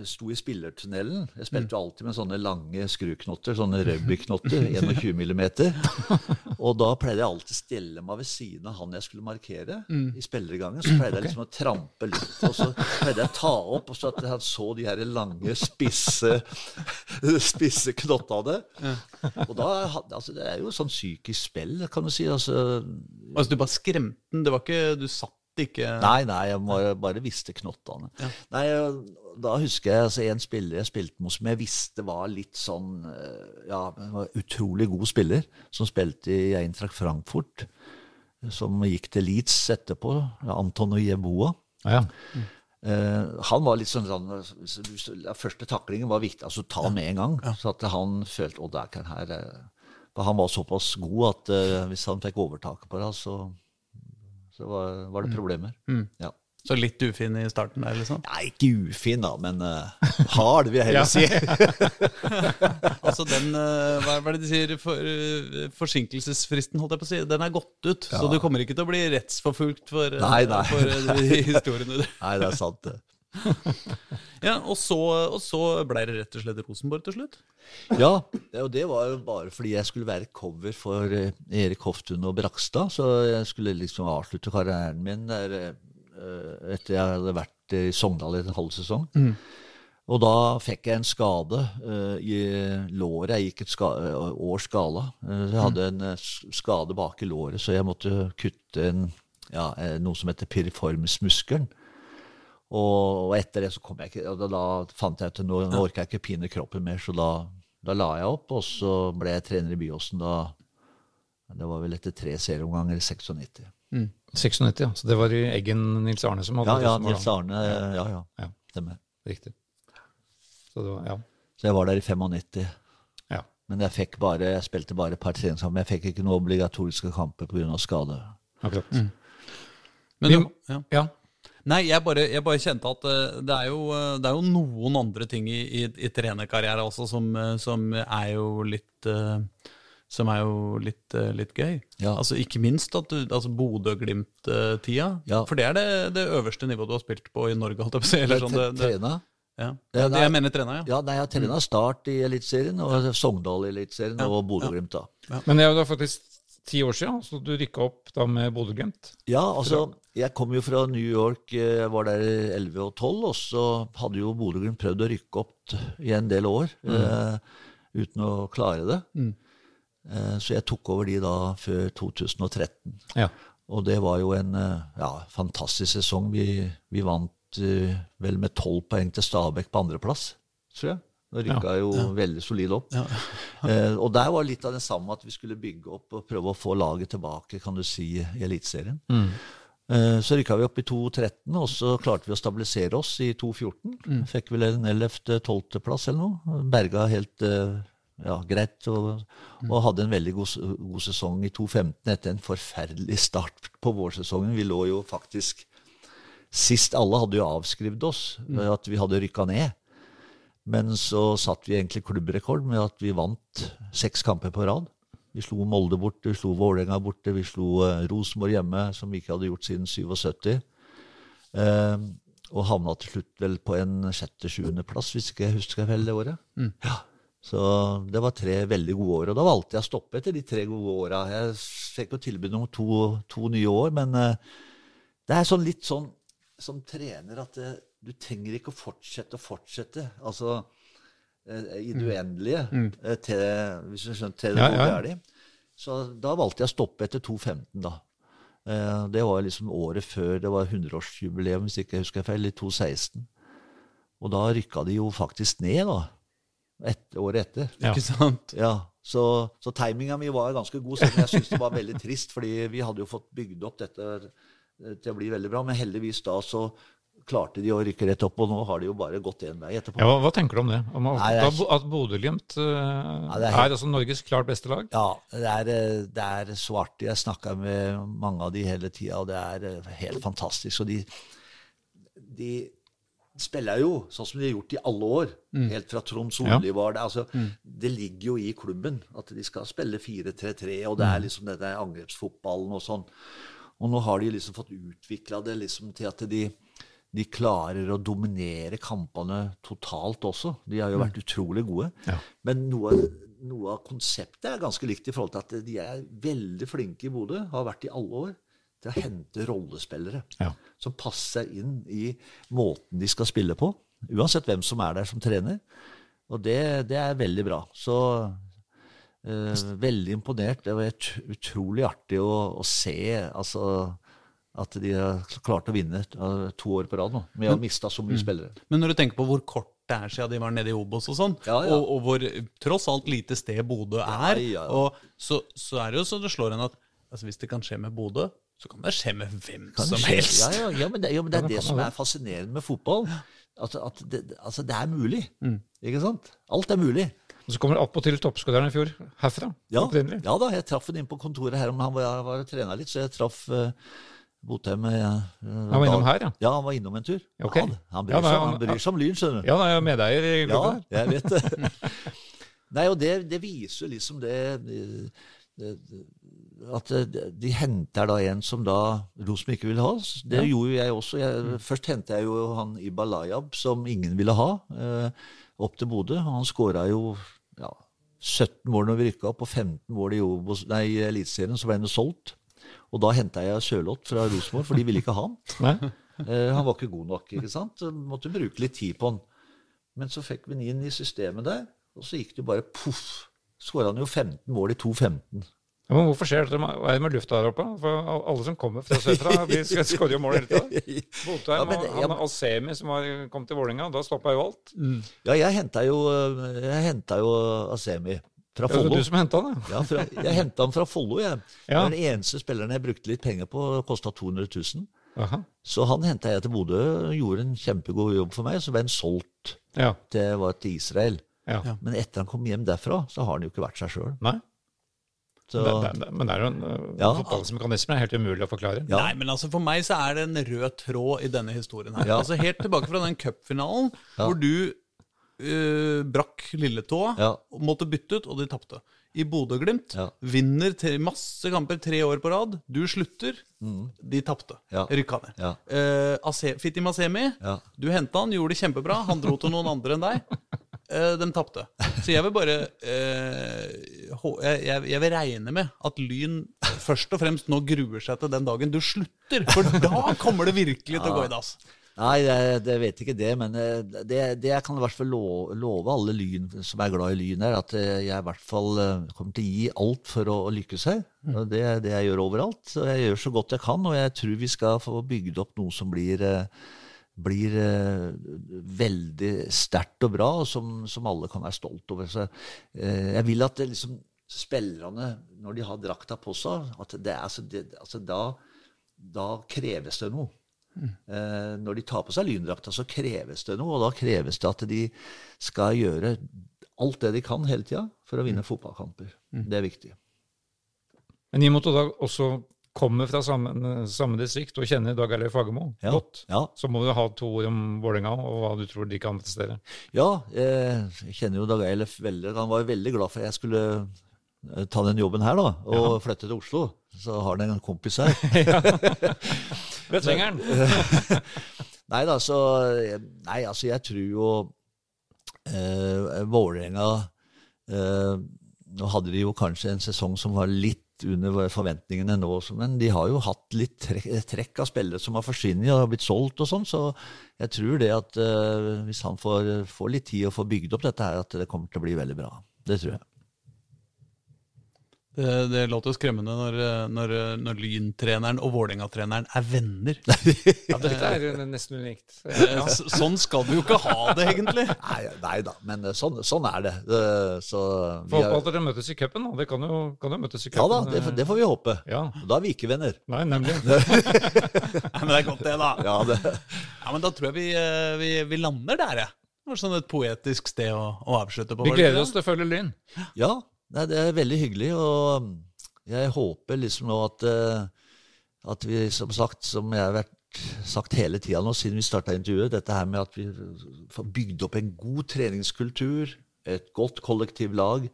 sto i spillertunnelen Jeg spilte jo alltid med sånne lange skruknotter, sånne rugbyknotter, 21 millimeter. Og da pleide jeg alltid stelle meg ved siden av han jeg skulle markere i spillergangen. Så pleide jeg liksom å trampe litt, og så pleide jeg å ta opp, og så at han så de her lange, spisse, spisse knottene. Og da, altså, det er jo sånn psykisk spill, kan du si. altså... Altså, du bare skremte den. Det var ikke, du satt ikke Nei, nei, jeg bare, bare visste knottene. Nei, Da husker jeg altså, en spiller jeg spilte med som jeg visste var litt sånn eh, Ja, var utrolig god spiller, som spilte i Eintracht Frankfurt. Som gikk til Leeds etterpå. Anton Ojeboa. Ja. Eh, han var litt sånn, sånn så du- ja, Første taklingen var viktig. altså Ta med en gang. Så at han følte Å, der kan her eh», han var såpass god at uh, hvis han fikk overtaket på det, så, så var, var det problemer. Ja. Så litt ufin i starten der, liksom? Nei, ikke ufin, da, men uh, hard, vil jeg heller si. Altså den, uh, hva er det de sier, for, uh, forsinkelsesfristen, holdt jeg på å si, den er gått ut. Så du kommer ikke til å bli rettsforfulgt for, Nei, nei. for historiene. Nei, det er sant. Ja, og så, og så ble det rett og slett Rosenborg til slutt? Ja, og det var jo bare fordi jeg skulle være cover for eh, Erik Hoftun og Brakstad. Så jeg skulle liksom avslutte karrieren min der eh, etter jeg hadde vært i Sogndal i en halv sesong. Og da fikk jeg en skade uh, i låret. Jeg gikk et ska års skala. Uh, jeg hadde en eh, skade bak i låret, så jeg måtte kutte en, ja, noe som heter piriformismuskelen. Og, og etter det så kom jeg ikke og da, da fant jeg ut at nå, nå orker jeg ikke pine kroppen mer, så da, da la jeg opp. Og så ble jeg trener i Byåsen da Det var vel etter tre serieomganger i 96. 96, ja. Så det var i Eggen Nils Arne som hadde Ja, ja, Rosenborg, Nils. Arne. Ja, ja. Ja. Stemmer. Riktig. Så det var, ja. Så jeg var der i 95. ja. Men jeg fikk bare, jeg spilte bare et par treningskamper. Jeg fikk ikke noen obligatoriske kamper pga. skade. Akkurat. Men Vi- det, ja. Nei, jeg bare, jeg bare kjente at eh, det er, jo, eh, det er jo noen andre ting i, i, i trenerkarriere også som, eh, som er jo litt som er jo litt, litt gøy. Ja. Altså Ikke minst at du, altså Bodø-Glimt-tida. Ja. For det er det, det øverste nivået du har spilt på i Norge. holdt jeg på å si. Eller sånn, det, det, Trena? ja. Ja, det jeg mener trena, ja. Ja, nei, jeg har trena Start i Eliteserien, og Sogndal i Eliteserien, og Bodø-Glimt, da. Men det er jo da faktisk ti år siden, så du rykka opp da med Bodø-Glimt. Ja, altså, jeg kom jo fra New York, eh, jeg var der i 11 og 12, og så hadde jo Bodø-Glimt prøvd å rykke opp i en del år, eh, uten å klare det. Eh, så jeg tok over de da før 2013. Ja. Og det var jo en ja, fantastisk sesong. Vi, vi vant uh, vel med tolv poeng til Stabæk på andreplass, tror jeg. Da rykka jo veldig solid opp. eh, og der var litt av det samme at vi skulle bygge opp og prøve å få laget tilbake, kan du si, i Eliteserien. Eh, så rykka vi opp i 2013, og så klarte vi å stabilisere oss i 2014. Fikk vel en 11.-12.-plass eller noe. Berga helt eh, ja, greit. Og, og hadde en veldig god, god sesong i 2015 etter en forferdelig start på vårsesongen. Vi lå jo faktisk Sist alle hadde jo avskrevet oss mm. at vi hadde rykka ned. Men så satt vi egentlig klubbrekord med at vi vant seks kamper på rad. Vi slo Molde borte, vi slo Vålerenga borte, vi slo uh, Rosenborg hjemme, som vi ikke hadde gjort siden 77. Eh, og havna til slutt vel på en sjette-sjuendeplass, hvis ikke jeg husker vel det året. Ja. Så det var tre veldig gode år. Og da valgte jeg å stoppe etter de tre gode åra. Jeg fikk jo tilbud om to, to nye år, men eh, det er sånn litt sånn som trener at eh, du trenger ikke å fortsette og fortsette. Altså eh, i det uendelige mm. til, hvis du skjønner, til det Ja, er de. Så da valgte jeg å stoppe etter 2.15, da. Eh, Det var liksom året før det var 100-årsjubileum, hvis ikke jeg husker feil, i 2016. Og da rykka de jo faktisk ned, da. Et, året etter. Ja. Ikke sant? Ja, Så, så timinga mi var ganske god, selv om jeg syns det var veldig trist. fordi vi hadde jo fått bygd opp dette eh, til å bli veldig bra. Men heldigvis da så klarte de å rykke rett opp, og nå har de jo bare gått én vei etterpå. Ja, hva, hva tenker du om det? Om at, Nei, er- at Bodø-Glimt uh, ja, er er, altså Norges klart beste lag? Ja, det er, eh, det er så artig. Jeg snakka med mange av de hele tida, og det er eh, helt fantastisk. Og de, de spiller jo sånn som de har gjort i alle år, helt fra Trond Solli var det. Altså, Det ligger jo i klubben at de skal spille 4-3-3, og det er liksom denne angrepsfotballen og sånn. Og nå har de liksom fått utvikla det liksom til at de, de klarer å dominere kampene totalt også. De har jo vært utrolig gode. Ja. Men noe, noe av konseptet er ganske likt i forhold til at de er veldig flinke i Bodø, har vært i alle år, til å hente rollespillere Ja. som passer inn i måten de skal spille på. Uansett hvem som er der som trener. Og det, det er veldig bra. Så eh, veldig imponert. Det var utrolig artig å, å se altså, at de har klart å vinne eh, to år på rad nå, Vi har ha mista så mye spillere. Men når du tenker på hvor kort det er siden de var nede i Obos og sånn, Ja, ja. Og, og hvor tross alt lite sted Bodø er, ja, ja. Og så, så er det jo så det slår en at altså, hvis det kan skje med Bodø, så kan det skje med hvem Kan som skje? helst. Ja, ja, ja, men det, ja, men det er det som er fascinerende med fotball. At, at det, altså, det er mulig. Mm. Ikke sant? Alt er mulig. Og så kommer attpåtil toppskåreren i fjor herfra. Ja, ja da, jeg traff ham inn på kontoret her, om han var, var og trena litt, så jeg traff uh, Botheim. Uh, Han var innom her, ja. Ja, han var innom en tur. Okay. Han, han, bryr Ja, nei, seg, han- bryr seg om Lyn, skjønner du. Ja, han er jo medeier i Ja, klubben Ja, jeg vet det. Nei, og det, det viser liksom det, det, At de, henter da en som da Rosenborg ikke ville ha. Det gjorde jo jeg også. Jeg, først hentet jeg jo han Ibalayab, som ingen ville ha, eh, opp til Bodø. Han skåra jo ja, 17 mål når vi rykka opp, og 15 mål i i Eliteserien. Så ble han jo solgt. Og da henta jeg Sjølott fra Rosenborg, for de ville ikke ha han. Eh, han var ikke god nok, ikke sant? Så måtte bruke litt tid på han. Men så fikk vi han inn i systemet der, og så gikk det jo bare poff. Skåra han jo 15 mål i 2-15. Ja, men hvorfor skjer det? Hva er det med lufta der oppe? For alle som kommer fra sørfra, skårer jo mål hele tida. Botheim Ja, og ja, Alsemi som var, kom til Vålerenga, da stoppa jo alt. Ja, jeg henta jo, eh, jeg jo Asemi fra Follo. du som henta han, ja. Ja, fra, jeg henta han fra Follo, jeg. Ja. den eneste spilleren jeg brukte litt penger på. Kosta 200 000. Aha. Så han henta jeg til Bodø, gjorde en kjempegod jobb for meg. Så ble han solgt Ja. til, var til Israel. ja. Ja. Men etter han kom hjem derfra, så har han jo ikke vært seg sjøl. Så Det, det, men det er jo en uh, Ja. fotballmekanisme er helt umulig å forklare. Ja. Nei, men altså For meg så er det en rød tråd i denne historien. her Ja. Altså Helt tilbake fra den cupfinalen Ja. hvor du øh, brakk lilletåa Ja. måtte bytte ut, og de tapte. I Bodø-Glimt Ja. vinner tre, masse kamper tre år på rad. Du slutter. De tapte. Ja. Rykka ned. Ja. Uh, Ase- Fitti Masemi, Ja. du henta han, gjorde det kjempebra. Han dro til noen andre enn deg. Uh, de tapte. Så jeg vil bare uh, jeg, jeg vil regne med at Lyn først og fremst nå gruer seg til den dagen du slutter. For da kommer det virkelig til å gå i dass. Nei, jeg, jeg vet ikke det, men eh, det, det jeg kan i hvert fall love, love alle lyn som er glad i Lyn, er at eh, jeg i hvert fall eh, kommer til å gi alt for å, å lykkes her. Det er det jeg gjør overalt. Og jeg gjør så godt jeg kan, og jeg tror vi skal få bygd opp noe som blir blir veldig sterkt og bra, og som, som alle kan være stolt over. Så, jeg vil at det liksom, spillerne, når de har drakta på seg, at det, er- altså, det, altså, da, da kreves det noe. Eh, når de tar på seg lyndrakta, så kreves det noe, og da kreves det at de skal gjøre alt det de kan hele tida for å vinne fotballkamper. Det er viktig. Men de måtte da også kommer fra samme, samme distrikt og kjenner Dag Eilif Fagermo Ja. godt, Ja, så må du ha to ord om Vålerenga og hva du tror de kan prestere. ja jeg kjenner jo Dag Eilif veldig. Han var veldig glad for at jeg skulle eh, ta den jobben her, da, og flytte til Oslo. Så har han en kompis her. Ved trenger den! Nei da, så Nei, altså, jeg tror jo eh, Vålerenga eh, Nå hadde de jo kanskje en sesong som var litt under forventningene nå, men de har jo hatt litt trekk, trekk av spillere som har forsvunnet og har blitt solgt og sånn, så jeg tror det at eh, hvis han får, får litt tid og får bygd opp dette her, at det kommer til å bli veldig bra. Det tror jeg. Det, det låter jo skremmende når, når, når Lyn-treneren og Vålerenga-treneren er venner. Ja, dette er nesten unikt. Ja. Sånn skal vi jo ikke ha det, egentlig. Nei, nei da, men eh, sånn, sånn er det. Eh, Så vi Får håpe at dere møtes i cupen. da. Det kan jo, kan jo møtes i ja da, det, får- det får vi håpe. Ja. Da er vi ikke venner. Nei, nemlig. Nei, men det er godt, det, da. Ja, det, Ja, men Da tror jeg vi, eh, vi, vi lander der, jeg. Det var sånn et poetisk sted å, å avslutte på. Vi det gleder oss til å følge Lyn. Ja, nei, det er veldig hyggelig, og jeg håper liksom nå at, eh, at vi, som sagt, som jeg har vært sagt hele tida nå siden vi starta intervjuet, dette her med at vi får bygd opp en god treningskultur, et godt kollektivlag.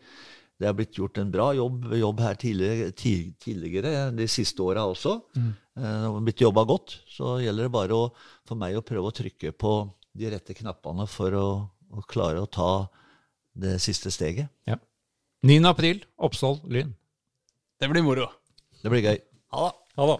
Det har blitt gjort en bra jobb, jobb her tidligere, tidligere de siste åra også. Mm. Det har blitt jobba godt. Så gjelder det bare å, for meg å prøve å trykke på de rette knappene for å, å klare å ta det siste steget. Ja. 9. april, Oppsal, Lyn. Det blir moro. Det blir gøy. Ha det. Ha det.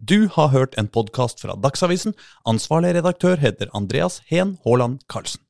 Du har hørt en podkast fra Dagsavisen. Ansvarlig redaktør heter Andreas Heen Haaland Karlsen.